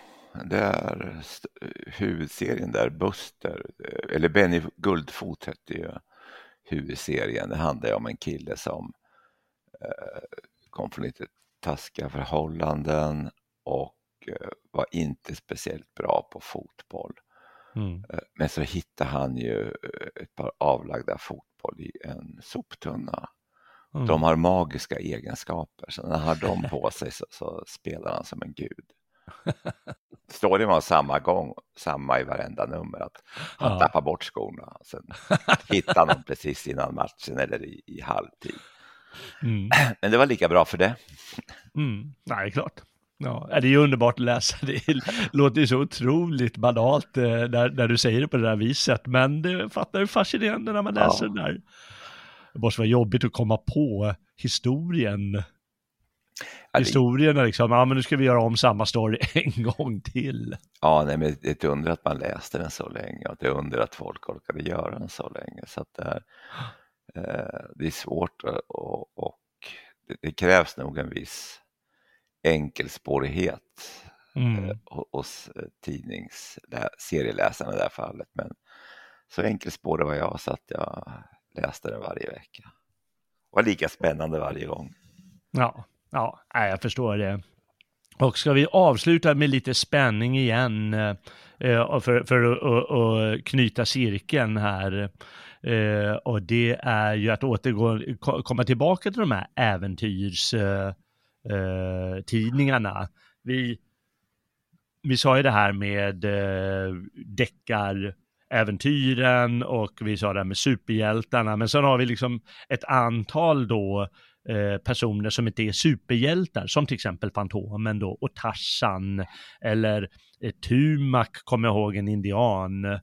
det är huvudserien där, Buster, eller Benny Guldfot hette ju huvudserien. Det handlar om en kille som eh, kom från lite taskiga förhållanden och eh, var inte speciellt bra på fotboll. Mm. Eh, men så hittade han ju eh, ett par avlagda fotboll i en soptunna. Mm. De har magiska egenskaper, så när han har dem på sig så, så spelar han som en gud. Storyn var samma gång, samma i varenda nummer, att han ja. tappar bort skorna. Sen hittar han dem precis innan matchen eller i, i halvtid. Mm. Men det var lika bra för det. Mm. Nej, klart. Ja, det är ju underbart att läsa. Det låter ju så otroligt banalt eh, när, när du säger det på det där viset, men det fattar hur fascinerande när man läser ja. det där. Det måste vara jobbigt att komma på historien. Ja, Historien är liksom, ja men nu ska vi göra om samma story en gång till. Ja, nej, men det är ett under att man läste den så länge och det är under att folk orkade göra den så länge. Så att det är, Eh, det är svårt och, och det, det, krävs nog en viss enkelspårighet mm. Eh, hos eh, tidnings serieläsarna i det här fallet. Men så enkelspårig var jag så att jag läste den varje vecka. Det var lika spännande varje gång. Ja, ja jag förstår det. Och ska vi avsluta med lite spänning igen för, för att knyta cirkeln här. Eh, och det är ju att återgå, komma tillbaka till de här äventyrstidningarna. Eh, vi, vi sa ju det här med eh, deckar äventyren och vi sa det här med superhjältarna, men sen har vi liksom ett antal då eh, personer som inte är superhjältar, som till exempel Fantomen då och Tarzan eller eh, Tumak kommer jag ihåg, en indian, eh,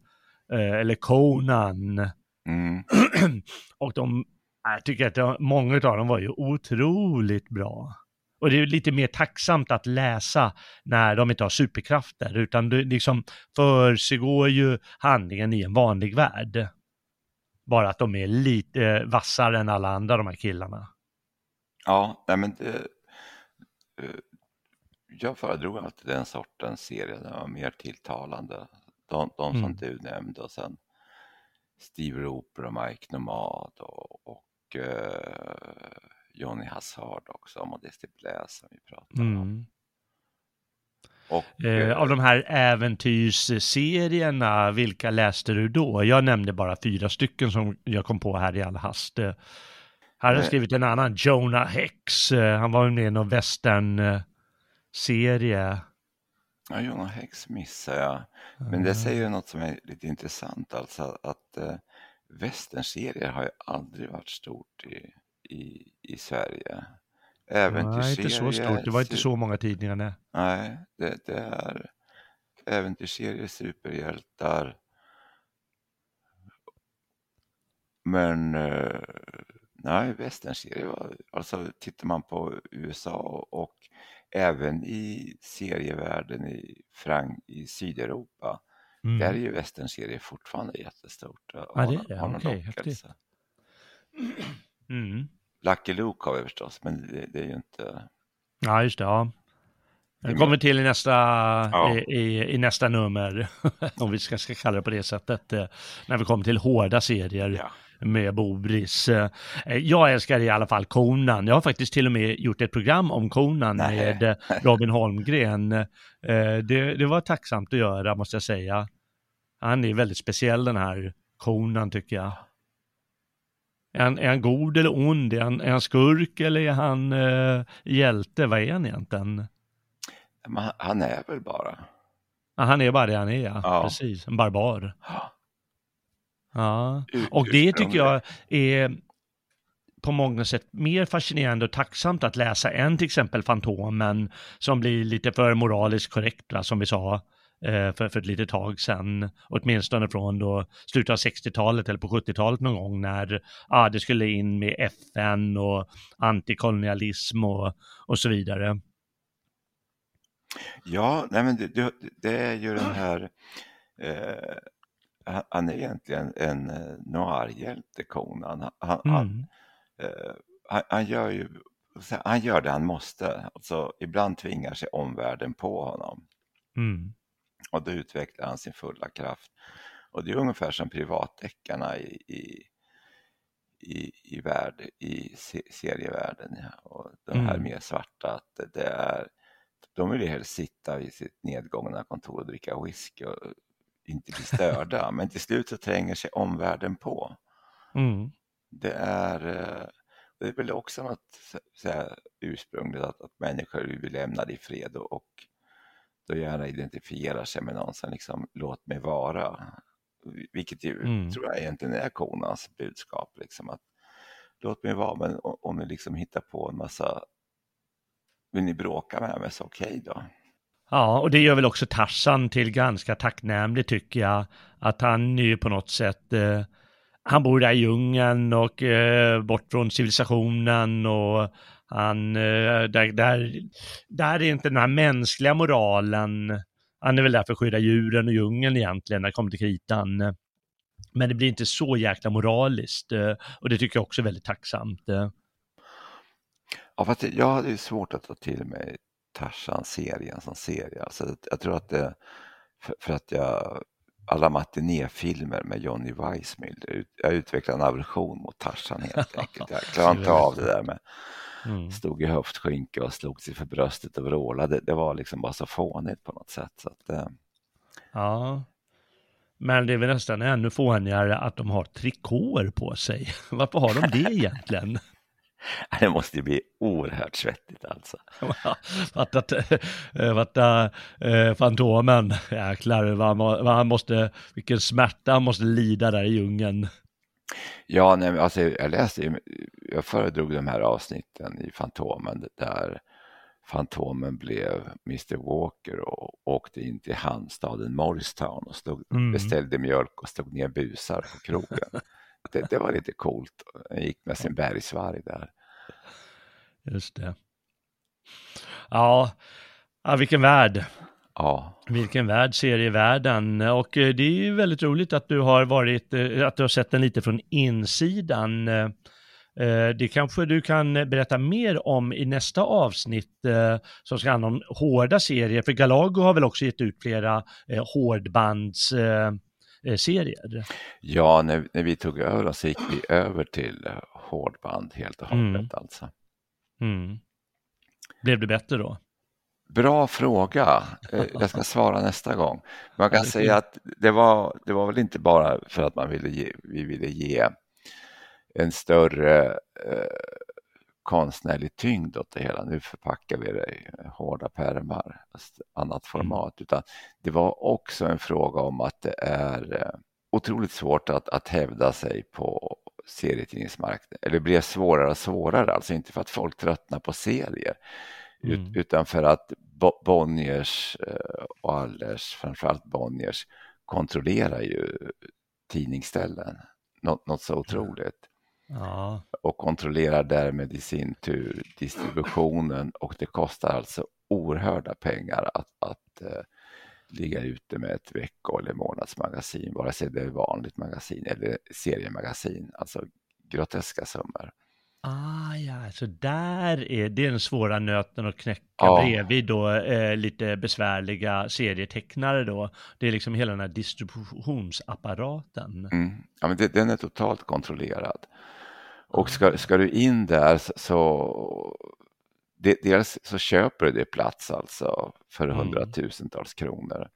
eller Conan. Mm. och de, jag tycker att de, många av dem var ju otroligt bra. Och det är lite mer tacksamt att läsa när de inte har superkrafter, utan det liksom försiggår ju handlingen i en vanlig värld. Bara att de är lite vassare än alla andra, de här killarna. Ja, nej men det, eh, jag föredrog alltid den sortens serie, den var mer tilltalande. De, de som mm. du nämnde och sen Steve Roper och Mike Nomad och, och uh, Johnny Hazard också, och Modesty Blaise som vi pratade mm. om. Och, eh, av de här äventyrsserierna, vilka läste du då? Jag nämnde bara fyra stycken som jag kom på här i all hast. Här har jag skrivit en annan, Jonah Hex. Han var med i någon western-serie. Ja, Jonah Hex missar jag. Men det säger något som är lite intressant, alltså att eh, västernserier har ju aldrig varit stort i, i, i Sverige. Nej, inte så stort. Det var inte så många tidningar. Nej, nej det, det är äventyrsserier, superhjältar. Men eh, Nej, västernserier, alltså tittar man på USA och även i serievärlden i, Frank, i Sydeuropa, mm. där är ju västernserier fortfarande jättestort. Ja, det är det. Okej, häftigt. Mm. Lucky Luke har vi förstås, men det, det är ju inte... Ja, just det. Ja. Den kommer till i nästa, ja. i, i, i, nästa nummer, om vi ska, ska kalla det på det sättet, eh, när vi kommer till hårda serier. Ja med Bobris. Eh, jag älskar i alla fall Konan. Jag har faktiskt till och med gjort ett program om Konan Nej. med eh, Robin Holmgren. Det, det, var tacksamt att göra måste jag säga. Han är väldigt speciell den här Konan tycker jag. Är han, är han god eller ond? Är han, är han skurk eller är han uh, hjälte? Vad är han egentligen? Men han är väl bara. Han är bara det han är, ja. ja. Precis. En barbar. Ja, och det tycker jag är på många sätt mer fascinerande och tacksamt att läsa än till exempel Fantomen som blir lite för moraliskt korrekt, som vi sa eh, för, för ett litet tag sedan, åtminstone från då slutet av 60-talet eller på 70-talet någon gång när ah, det skulle in med FN och antikolonialism och, och så vidare. Ja, nej men det, det är ju den här, eh, han är egentligen en eh, noirhjälte, Conan. Han, mm. han, eh, han, han, gör ju han gör det han måste, alltså ibland tvingar sig omvärlden på honom. Mm. Och då utvecklar han sin fulla kraft. Och det är ungefär som privatdeckarna i, i, i, i, värld, i serievärlden. Ja. Och de här mm. mer svarta, att det är de vill ju helst sitta vid sitt nedgångna kontor och dricka whisky och inte bli störda. Men till slut så tränger sig omvärlden på. Mm. Det, är, eh, det är väl också något så här, ursprungligt att, att människor vill bli lämnade i fred och, och då gärna identifierar sig med någon som liksom låt mig vara. Vilket ju mm. tror jag egentligen är konans budskap. Liksom, att Låt mig vara, men om ni liksom hittar på en massa vill ni bråka med mig så okej okay då. Ja, och det gör väl också Tarzan till ganska tacknämlig tycker jag. Att han är ju på något sätt, eh, han bor där i djungeln och eh, bort från civilisationen och han, eh, där, där, där är inte den här mänskliga moralen. Han är väl där för att skydda djuren och djungeln egentligen när det kommer till kritan. Men det blir inte så jäkla moraliskt eh, och det tycker jag också är väldigt tacksamt. Eh. Ja, fast jag hade svårt att ta till mig Tarzan-serien som serie. Alltså, jag tror att det, för, för att jag, alla matinéfilmer med Johnny Weissmuller, jag utvecklade en aversion mot Tarzan helt enkelt. Jag klarade inte av det där med mm. stod i höftskynke och slog sig för bröstet och vrålade. Det var liksom bara så fånigt på något sätt. Så att, eh. Ja, men det är väl nästan ännu fånigare att de har trikåer på sig. Varför har de det egentligen? Det måste ju bli oerhört svettigt alltså. Fatta eh, Fantomen, jäklar vad, vad han måste, vilken smärta han måste lida där i djungeln. Ja, nej, alltså, jag läste, jag föredrog de här avsnitten i Fantomen där Fantomen blev Mr Walker och åkte in till hamnstaden Morristown och stod, mm. beställde mjölk och stod ner busar på krogen. det, det, var lite coolt. Han gick med sin bergsvarg där. Just det. Ja, ja vilken värld. Ja. Vilken värld serievärlden och eh, det är ju väldigt roligt att du har varit, eh, att du har sett den lite från insidan. Eh, det kanske du kan berätta mer om i nästa avsnitt som ska handla om hårda serier, för Galago har väl också gett ut flera hårdbands serier. Ja, när, när vi tog över så gick vi över till eh, hårdband helt och hållet mm. alltså. Mm. Blev det bättre då? Bra fråga. Eh, jag ska svara nästa gång. Man kan säga att det var, det var väl inte bara för att man ville ge, vi ville ge en större eh, konstnärlig tyngd åt det hela. Nu förpackar vi det i hårda pärmar, annat mm. format. Mm. Utan det var också en fråga om att det är eh, otroligt svårt att, att hävda sig på serietidningsmarknaden. Eller det blev svårare och svårare, alltså inte för att folk tröttnar på serier. Mm. Utan för att Bonniers eh, och Allers, framförallt Bonniers, kontrollerar ju tidningsställen. Något, något så otroligt. Ja. och kontrollerar därmed i sin tur distributionen och det kostar alltså oerhörda pengar att, att uh, ligga ute med ett vecko eller månadsmagasin, vare sig det är vanligt magasin eller seriemagasin, alltså groteska summor. Ah, ja, så där är det den svåra nöten att knäcka ja. bredvid då eh, lite besvärliga serietecknare då. Det är liksom hela den här distributionsapparaten. Mm. Ja, men det, den är totalt kontrollerad. Och ska, ska du in där så, det, dels så köper du det plats alltså för mm. hundratusentals kronor.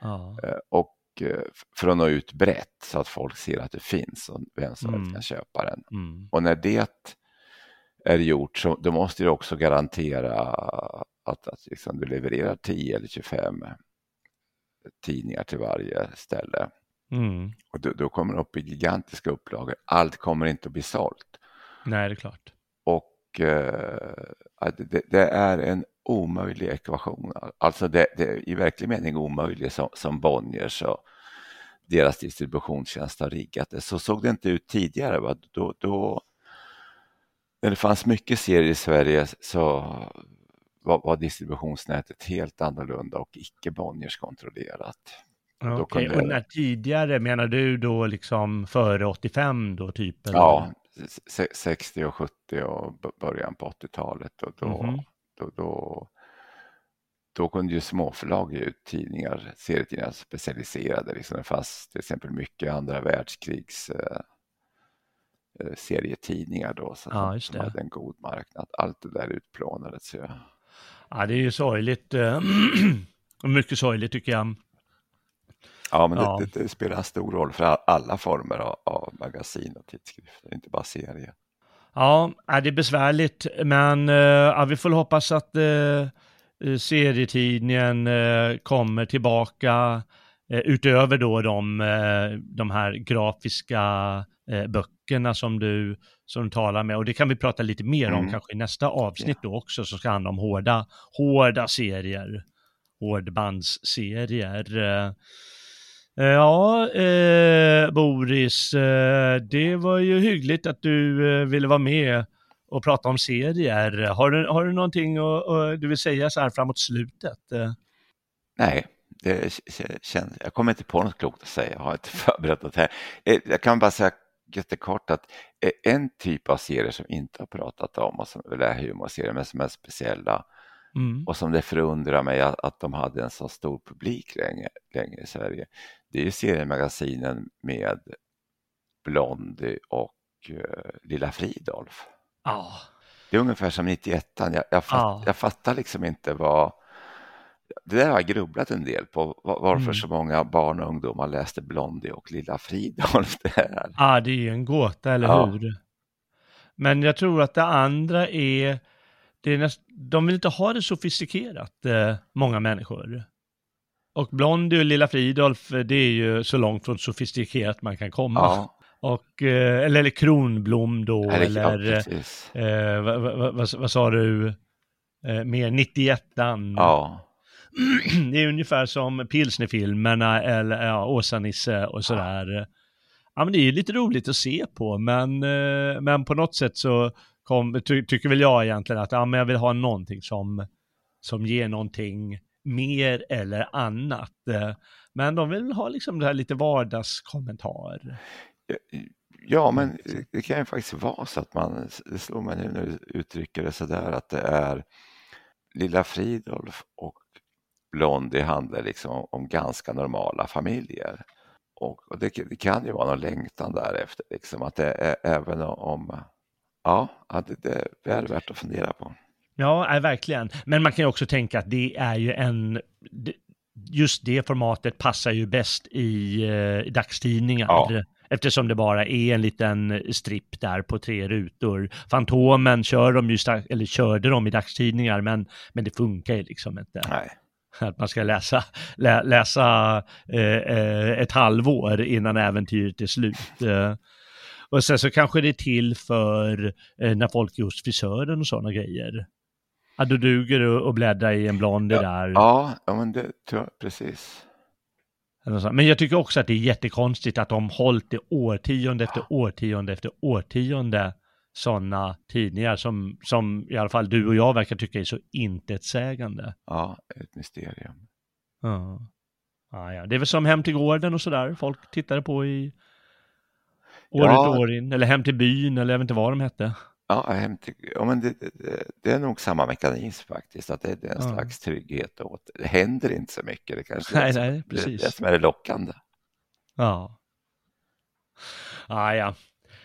Ja. Eh, och eh, för att nå ut brett så att folk ser att det finns och vem som helst mm. kan köpa den. Mm. Och när det är gjort så då måste du också garantera att, att liksom du levererar 10 eller 25 tidningar till varje ställe. Mm. Och då, då kommer det upp i gigantiska upplagor. Allt kommer inte att bli sålt. Nej, det är klart. Och eh, det, det, är en omöjlig ekvation. Alltså det, det i verklig mening omöjlig som, som Bonniers och deras distributionstjänst har riggat det. Så såg det inte ut tidigare. Va? Då, då när det fanns mycket serier i Sverige så var, var distributionsnätet helt annorlunda och icke Bonniers kontrollerat. Okej, okay. kunde... och när tidigare, menar du då liksom före 85 då typ? Eller? Ja, 60 och 70 och början på 80-talet. Och då, mm -hmm. då, då, då, kunde ju småförlag ge ut tidningar, serietidningar specialiserade. Liksom. Det fanns till exempel mycket andra världskrigs eh, Eh, serietidningar då så ja, som hade en god marknad. Allt det där utplånades ju. Ja, det är ju sorgligt. Eh, mycket sorgligt tycker jag. Ja, men ja. Det, det, spelar en stor roll för alla former av, av magasin och tidskrifter, inte bara serier. Ja, det är besvärligt, men eh, ja, vi får hoppas att eh, serietidningen eh, kommer tillbaka eh, utöver då de, de här grafiska eh, böckerna som du, som du talar med. Och det kan vi prata lite mer om mm. kanske i nästa avsnitt då också, som ska handla om hårda, hårda serier, hårdbandsserier. Eh, ja, eh, Boris, eh, det var ju hyggligt att du eh, ville vara med och prata om serier. Har du, har du någonting och, och du vill säga så här framåt slutet? Eh. Nej, det känns, jag kommer inte på något klokt att säga, jag har inte förberett något här. Eh, jag kan bara säga jättekort att en typ av serier som inte har pratat om och som väl är humorserier men som är speciella mm. och som det förundrar mig att, att de hade en så stor publik länge, länge i Sverige. Det är ju seriemagasinen med Blondie och uh, Lilla Fridolf. Oh. Det är ungefär som 91 jag, jag, fatt, oh. jag fattar liksom inte vad det där har jag grubblat en del på, varför mm. så många barn och ungdomar läste Blondie och Lilla Fridolf. Ja, ah, det är ju en gåta, eller ja. hur? Men jag tror att det andra är, det är näst, de vill inte ha det sofistikerat, eh, många människor. Och Blondie och Lilla Fridolf, eh, det är ju så långt från sofistikerat man kan komma. Ja. Och, eh, eller, eller Kronblom då, ja, eller eh, vad, vad, vad, vad, sa du, eh, mer 91 Ja. det är ungefär som pilsnerfilmerna eller ja, Åsa-Nisse och sådär. Ja, men det är lite roligt att se på, men, men på något sätt så kom, ty, tycker väl jag egentligen att ja, men jag vill ha någonting som, som ger någonting mer eller annat. Eh, men de vill ha liksom det här lite vardagskommentar. Ja, men det kan ju faktiskt vara så att man, det slår mig nu när du uttrycker det sådär, att det är Lilla Fridolf och Blondie handlar liksom om ganska normala familjer. Och, och det, det, kan ju vara någon längtan därefter, liksom, att det är även om, ja, det, är värt att fundera på. Ja, verkligen. Men man kan ju också tänka att det är ju en, just det formatet passar ju bäst i, eh, i dagstidningar. Ja. Eftersom det bara är en liten stripp där på tre rutor. Fantomen kör de ju, eller körde de i dagstidningar, men, men det funkar ju liksom inte. Nej. Att man ska läsa, lä, läsa eh, eh, ett halvår innan äventyret är slut. Och sen så kanske det är till för eh, när folk är hos frisören och sådana grejer. Ja, då duger det att bläddra i en blondie ja, där. Ja, ja, men det tror jag precis. Men jag tycker också att det är jättekonstigt att de hållit det årtionde efter årtionde efter årtionde sådana tidningar som, som i alla fall du och jag verkar tycka är så intetsägande. Ja, ett mysterium. Ja. Ah, ja. Det är väl som Hem till gården och sådär, folk tittade på i år Ja. ut år in, eller Hem till byn, eller jag vet inte vad de hette. Ja, hem till, ja men det, det, det är nog samma mekanism faktiskt, att det, det är en Ja. slags trygghet åt. Det händer inte så mycket, det kanske är Nej, det, som- nej, det, precis. det som är det lockande. Ja. Ah, ja.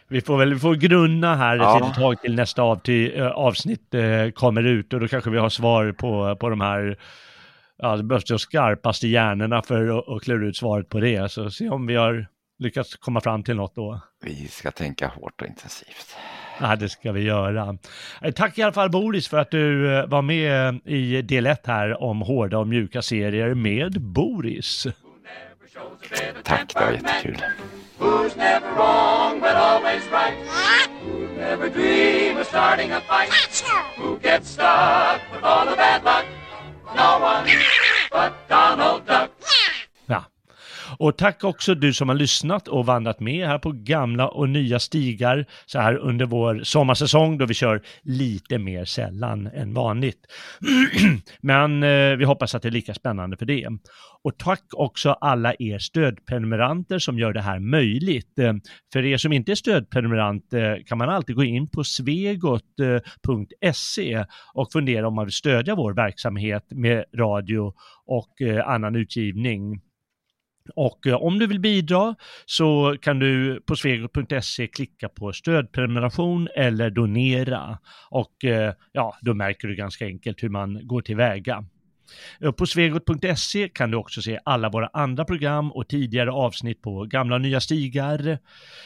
Vi får väl vi får grunna här ett Ja. litet tag till nästa av, till, avsnitt eh, kommer ut och då kanske vi har svar på, på de här Ja, det behövs de skarpaste hjärnorna för att klura ut svaret på det. Så se om vi har lyckats komma fram till något då. Vi ska tänka hårt och intensivt. Ja, det ska vi göra. Eh, Tack i alla fall Boris för att du eh, var med i del 1 här om hårda och mjuka serier med Boris. Tack, det var jättekul. Who's never wrong but always right? Who never dream of starting a fight? Who gets stuck with all the bad luck? No one but Donald Duck. Och tack också du som har lyssnat och vandrat med här på gamla och nya stigar så här under vår sommarsäsong då vi kör lite mer sällan än vanligt. Men eh, vi hoppas att det är lika spännande för det. Och tack också alla er stödprenumeranter som gör det här möjligt. Eh, För er som inte är stödprenumerant eh, kan man alltid gå in på svegot.se eh, och fundera om man vill stödja vår verksamhet med radio och eh, annan utgivning. Och eh, om du vill bidra så kan du på svegot.se klicka på stödprenumeration eller donera. Och eh, ja, då märker du ganska enkelt hur man går tillväga. Eh, på svegot.se kan du också se alla våra andra program och tidigare avsnitt på gamla och nya stigar.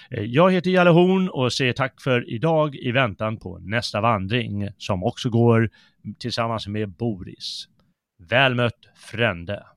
Jag heter Jalle Horn och säger tack för idag i väntan på nästa vandring som också går tillsammans med Boris. Väl mött Frände!